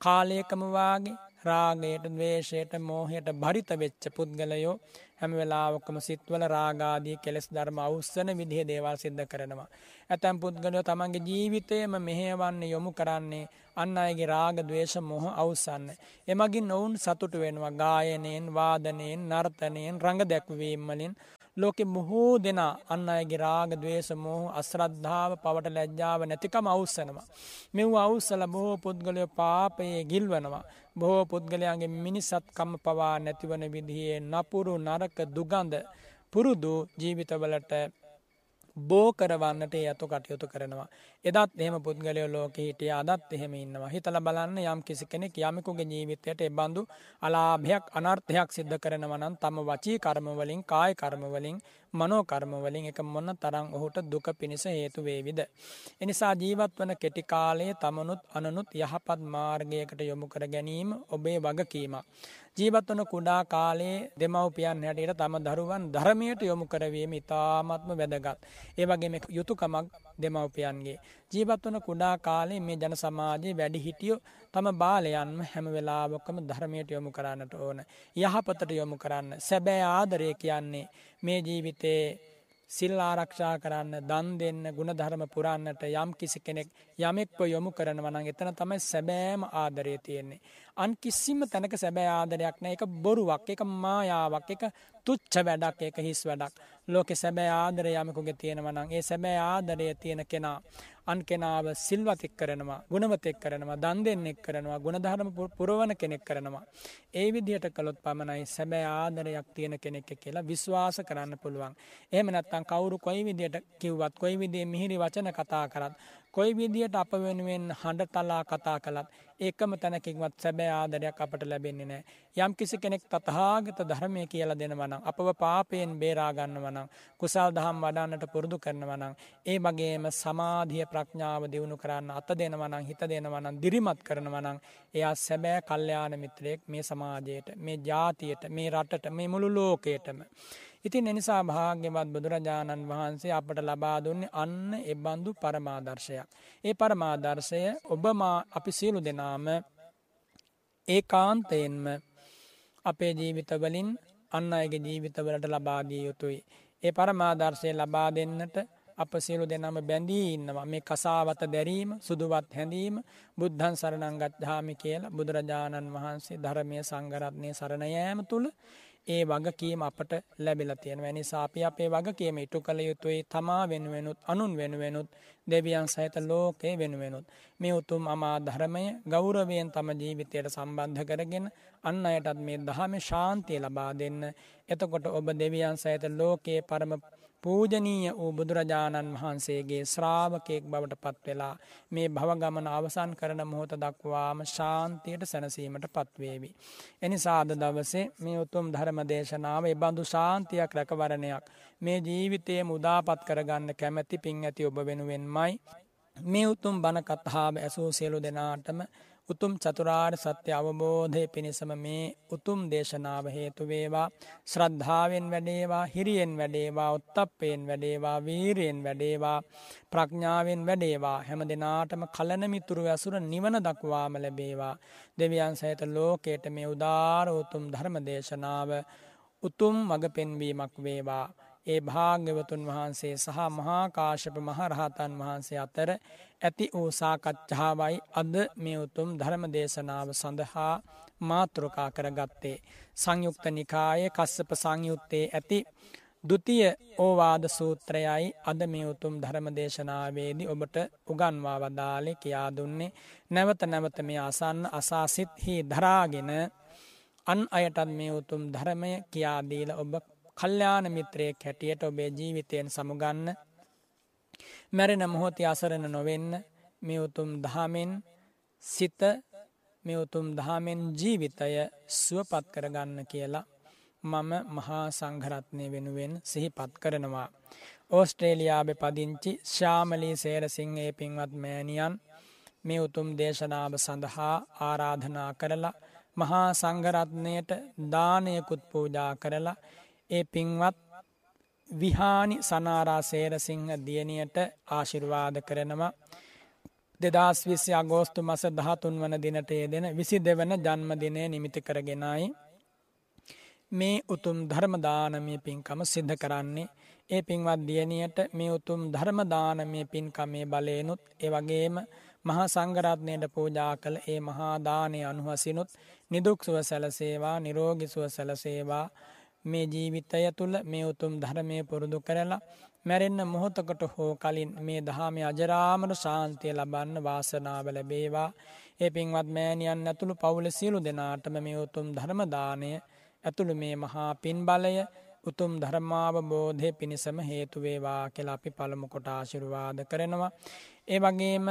කාලයකම වාගේ රාගයට ද්වේෂයට මෝහයට බරිත වෙච්ච පුද්ගලයෝ හැම වෙලාවකම සිත්වල රාගාදී කෙලෙස් ධර්ම අවුස්සන විදිහේ දේවල් සිද්ධ කරනවා. ඇතැම් පුද්ගලයෝ තමන්ගේ ජීවිතයම මෙහෙයවන්න යොමු කරන්නේ අන්න අයගේ රාග ද්වේෂ මොහ අවුස්සන්න. එමගින් ඔවුන් සතුටු වෙනවා ගායනයෙන් වාදනයෙන් නර්තනයෙන් රඟ දැක්වීම් වලින් ලෝකෙ බොහෝ දෙනා අන්න අයගේ රාග ද්වේෂ මෝහ අශ්‍රද්ධාව පවට ලැජ්ජාව නැතිකම අවුස්සනවා. මෙව් අවුස්සල බොහෝ පුද්ගලයෝ පාපයේ ගිල්වනවා. බොහෝ පුද්ගලයන්ගේ මිනිසත්කම පවා නැතිවන විදිහේ නපුරු නරක දුගඳ පුරුදු ජීවිතවලට බෝ කරවන්නට යතු කටයුතු කරනවා. එදත් එහෙම පුද්ගලයෝ ලෝකෙ හිටිය අදත් එහෙම ඉන්නවා. හිතලා බලන්න යම් කිසි කෙනෙක් යමෙකුගේ ජීවිතයට ඒ බඳු අලාභයක් අනර්ථයක් සිද්ධ කරනවා නම් තම වචී කර්ම වලින් කාය කර්ම වලින් මනෝ කර්ම වලින් එක මොන තරම් ඔහුට දුක පිණිස හේතු වේවිද. එනිසා ජීවත් වන කෙටි කාලයේ තමනුත් අනනුත් යහපත් මාර්ගයකට යොමු කර ගැනීම ඔබේ වගකීමක්. ජීවත් වන කුඩා කාලයේ දෙමව්පියන් හැටියට තම දරුවන් ධර්මයට යොමු කරවීම ඉතාමත්ම වැදගත්. ඒ වගේම යුතුයකමක් දෙමව්පියන්ගේ. ජීවත් වන කුඩා කාලේ මේ ජන සමාජයේ වැඩි හිටියෝ තම බාලයන්ම හැම වෙලාවකම ධර්මයට යොමු කරන්නට ඕන. යහපතට යොමු කරන්න. සැබෑ ආදරය කියන්නේ මේ ජීවිතේ සිල් ආරක්ෂා කරන්න දන් දෙන්න ගුණධර්ම පුරන්නට යම් කිසි කෙනෙක් යමෙක්ව යොමු කරනවා නම් එතන තමයි සැබෑම ආදරය තියෙන්නේ. අන් කිසිම තැනක සැබෑ ආදරයක් නැහැ. ඒක බොරුවක්, ඒක මායාවක්, ඒක තුච්ච වැඩක්, ඒක හිස් වැඩක්. ලෝකේ සැබෑ ආදරය යමෙකුගේ තියෙනවා නම් ඒ සැබෑ ආදරය තියෙන කෙනා අන් කෙනාව සිල්වතෙක් කරනවා ගුණවතෙක් කරනවා දන් දෙන්නෙක් කරනවා ගුණධර්ම පුරවන කෙනෙක් කරනවා. ඒ විදිහට කළොත් පමණයි සැබෑ ආදරයක් තියෙන කෙනෙක් කියලා විශ්වාස කරන්න පුළුවන්. එහෙම නැත්නම් කවුරු කොයි විදිහට කිව්වත් කොයි විදිහේ මිහිරි වචන කතා කරත් කොයි විදියට අප වෙනුවෙන් හඬ තලා කතා කළත් ඒකම තැනකින්වත් සැබෑ ආදරයක් අපට ලැබෙන්නේ නෑ. යම් කිසි කෙනෙක් තතහාගත ධර්මය කියලා දෙනවනම් අපව පාපයෙන් බේරා ගන්නවනම් කුසල් දහම් වඩන්නට පුරුදු කරනවනම් ඒ වගේම සමාධිය ප්‍රඥාව දියුණු කරන්න අත දෙනවනම් හිත දෙනවනම් දිරිමත් කරනවනම් එයා සැබෑ කල්යාණ මිත්‍රයෙක් මේ සමාජයට මේ ජාතියට මේ රටට මේ මුළු ලෝකයටම ඉතින් එනිසා භාග්‍යවත් බුදුරජාණන් වහන්සේ අපට ලබා දුන්නේ අන්න එබඳු පරමාදර්ශයක්. ඒ පරමාදර්ශය ඔබමා අපි සියලු දෙනාම ඒ කාන්තයෙන්ම අපේ ජීවිතවලින් අන්න අයගේ ජීවිතවලට ලබාදිය යුතුයි. ඒ පරමාදර්ශය ලබා දෙන්නට අප සියලු දෙනම බැඳී ඉන්නවා මේ කසාවත දැරීම සුදුවත් හැඳීම බුද්ධන් සරණංගත්හාමි කියලා බුදුරජාණන් වහන්සේ ධර්මය සංගරත්නය සරණයෑම තුළ ඒ වගකීම අපට ලැබිලා තියෙන වැනි සාපි අපේ වගකීම ඉටු කළ යුතුයි. තමා වෙනුවෙනුත් අනුන් වෙනුවෙනුත් දෙවියන් සහිත ලෝකේ වෙනුවෙනුත්. මේ උතුම් අමා ධර්මය ගෞරවයෙන් තම ජීවිතයට සම්බන්ධ කරගෙන අන්න අයටත් මේ දහම ශාන්තිය ලබා දෙන්න. එතකොට ඔබ දෙවියන් සහිත ලෝකයේ පරම පූජනීය වූ බුදුරජාණන් වහන්සේගේ ශ්‍රාවකයෙක් බවට පත්වෙලා මේ භවගමන අවසන් කරන මොහොත දක්වාම ශාන්තියට සැනසීමට පත්වේවි. එනිසා අද දවසේ මේ උතුම් ධර්ම දේශනාව එබඳු ශාන්තියක් රැකවරණයක් මේ ජීවිතයේ මුදාපත් කරගන්න කැමැති පින් ඇති ඔබ වෙනුවෙන්මයි. මේ උතුම් බණ කතාව ඇසූ සියලු දෙනාටම උතුම් චතුරාර් සත්‍ය අවබෝධය පිණිසම මේ උතුම් දේශනාව හේතු වේවා. ශ්‍රද්ධාවෙන් වැඩේවා හිරියෙන් වැඩේවා උත්තප්පයෙන් වැඩේවා වීරයෙන් වැඩේවා ප්‍රඥාවෙන් වැඩේවා. හැම දෙනාටම කලනමිතුරු ඇසුර නිවන දක්වාම ලැබේවා. දෙවියන් සහිත ලෝකයට මේ උදාර උතුම් ධර්ම දේශනාව උතුම් මඟ පෙන්වීමක් වේවා. ඒ භාග්‍යවතුන් වහන්සේ සහ මහාකාශප මහරහතන් වහන්සේ අතර ඇති වූ සාකච්ඡාවයි අද මේ උතුම් ධර්ම දේශනාව සඳහා මාතෘකා කරගත්තේ. සංයුක්ත නිකායේ කස්සප සංයුත්තේ ඇති දුතිය ඕවාද සූත්‍රයයි අද මේ උතුම් ධර්ම දේශනාවේදී ඔබට උගන්වා වදාලේ කියා දුන්නේ නැවත නැවත මේ අසන්න අසාසිත්හි දරාගෙන අන් අයටත් මේ උතුම් ධර්මය කියාදීල ඔබ කල්්‍යාන මිත්‍රයෙක් හැටියට ඔබේ ජීවිතයෙන් සමුගන්න මැරෙන මොහොති අසරණ නොවෙන්න මේ උතුම් දහමෙන් සිත මේ උතුම් දහමෙන් ජීවිතය සුවපත් කරගන්න කියලා මම මහා සංඝරත්නය වෙනුවෙන් සිහිපත් කරනවා. ඕස්ට්‍රේලියාබ පදිංචි ශාමලී සේරසිංහයේ පින්වත් මෑනියන් මේ උතුම් දේශනාව සඳහා ආරාධනා කරලා මහා සංඝරත්නයට දානයකුත් පූජා කරලා ඒ පින්වත් විහානි සනාරා සේරසිංහ දියණියට ආශිර්වාද කරනවා. දෙදස් විසි අගෝස්තු මස දහතුන් වන දිනට යෙදෙන විසි දෙවන ජන්මදිනය නිමිති කරගෙනයි. මේ උතුම් ධර්මදානමය පින්කම සිද්ධ කරන්නේ ඒ පින්වත් දියණියට මේ උතුම් ධර්මදානමය පින්කමේ බලයනුත් එවගේම මහා සංගරත්නයට පූජා කළ ඒ මහාදානය අනුහසිනුත් නිදුක්සුව සැලසේවා නිරෝගිසුව සැලසේවා මේ ජීවිතය තුළ මේ උතුම් ධර්මය පුරුදු කරලා මැරෙන්න මොහොතකට හෝ කලින් මේ දහමේ අජරාමර ශාන්තිය ලබන්න වාසනාව ලැබේවා. ඒ පින්වත් මෑණියන් ඇතුළු පවුල සියලු දෙනාටම මේ උතුම් ධර්මදානය ඇතුළු මේ මහා පින් බලය උතුම් ධර්මාවබෝධය පිණිසම හේතුවේවා කියලා අපි පළමු කොට ආශිර්වාද කරනවා. ඒ වගේම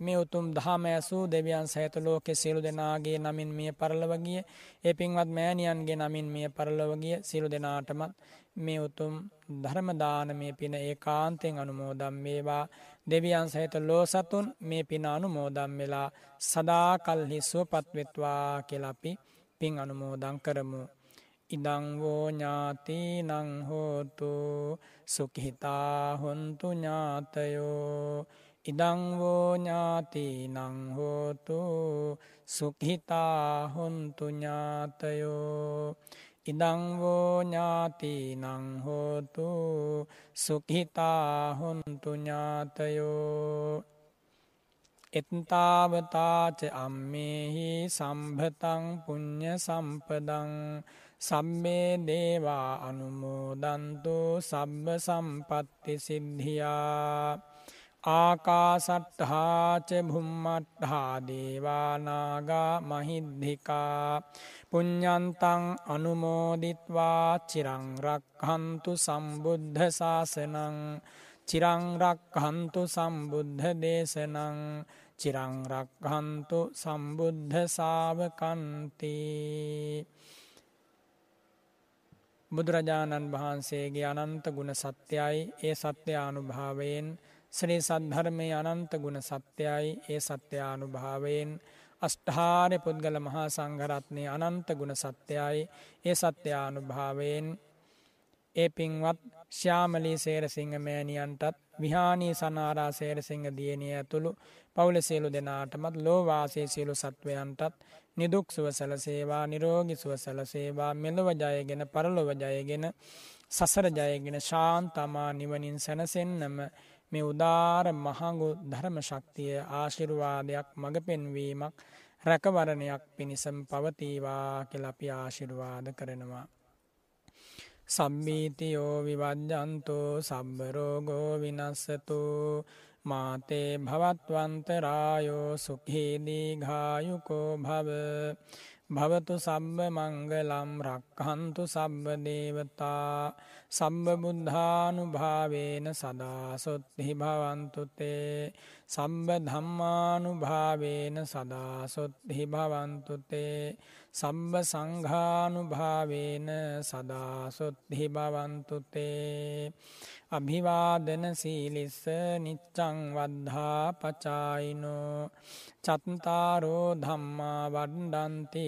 මේ උතුම් දහම ඇසූ දෙවියන් සහිත ලෝකෙ සියලු දෙනාගේ නමින් මිය පරලවගිය ඒ පින්වත් මෑණියන්ගේ නමින් මිය පරලොවගිය සියලු දෙනාටමත් මේ උතුම් ධර්මදානමය පින ඒකාන්තයෙන් අනුමෝදම් වේවා දෙවියන් සහිත ලෝ සතුන් මේ පින අනුමෝදම් වෙලා සදා කල්හි සුවපත්වෙත්වා කියලපි පින් අනුමෝදං කරමු. ඉදංවෝ ඥාති නංහෝතු සුකහිතා හොන්තු ඥාතයෝ ඉදංවෝ ඥාති නංහෝතු සුක්හිතා හොන්තු ඥාතයෝ. ඉදංවෝ ඥාති නංහෝතු සුක්හිතා හොන්තු ඥාතයෝ. එත්තාවතාච අම්මෙහි සම්භතං පුං්ඥ සම්පදං සම්මේ දේවා අනුමෝදන්තු සබ්බ සම්පත්ති සිද්ධියා. ආකාසට්හාච භුම්මට්හා දේවානාගා මහිද්දිකා පුඤ්ඤන්තං අනුමෝදිත්වා චිරං රක්ඛන්තු සම්බුද්ධ ශාසනං චිරංරක්හන්තු සම්බුද්ධ දේශනං චිරංරක්හන්තු සම්බුද්ධ සාවකන්ති බුදුරජාණන් වහන්සේගේ අනන්ත ගුණ සත්‍යයි ඒ සත්‍යානුභාවයෙන් ශ්‍රී සද්ධර්මය අනන්ත ගුණ සත්‍යයි ඒ සත්‍යානුභාවයෙන් අෂ්ඨාරය පුද්ගල මහා සංඝරත්නය අනන්ත ගුණ සත්‍යයි ඒ සත්‍යානුභාවයෙන් ඒ පින්වත් ශ්‍යාමලී සේරසිංහ මෑණියන්ටත් විහානී සනාරා සේරසිංහ දියණිය ඇතුළු පවුල සියලු දෙනාටමත් ලෝවාසී සියලු සත්වයන්ටත් නිදුක් සුව සැලසේවා නිරෝගි සුව සැලසේවා මෙලොව ජයගෙන පරලොව ජයගෙන සසර ජයගෙන ශාන්තමා නිවනින් සැනසෙන්නම මේ උදාර මහඟු ධර්ම ශක්තිය ආශිර්වාදයක් මඟ පෙන්වීමක් රැකවරණයක් පිණිසම් පවතිවා කියලා අපි ආශිර්වාද කරනවා. සම්බීතියෝ විවජ්ජන්තෝ සබ්බරෝගෝ විනස්සතු මාතේ භවත්වන්තරායෝ සුඛේදී ගායුකෝ භව භවතු සබ්බ මංගලම් රක්හන්තු සබ්බ දේවතා සම්බ බුද්ධානුභාවේන සදාසොත්හි භවන්තුතේ සම්බ ධම්මානුභාවේන සදාසොත්හි භවන්තුතේ සම්බ සංඝානුභාවේන සදාසොත්හි භවන්තුතේ අභිවාදන සීලිස්ස නිච්චං වද්ධා පචායිනෝ චත්තාරෝ ධම්මා වඩ්ඩන්ති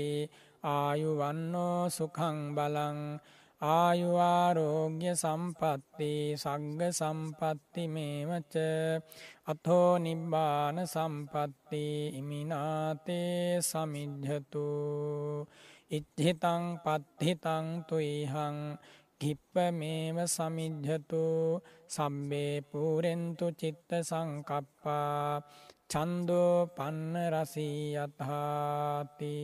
ආයුවන්නෝ සුඛං බලං ආයුආරෝග්‍ය සම්පත්ති සග්ග සම්පත්ති මේවච අතෝ නිබ්බාන සම්පත්ති ඉමිනාතේ සමිජ්ජතු ඉච්හිතං පත්හිතං තුයිහං කිප්පමේව සමිජ්ජතු සම්බේ පූරෙන්තු චිත්ත සංකප්පා චන්දෝ පන්න රසී යථාති.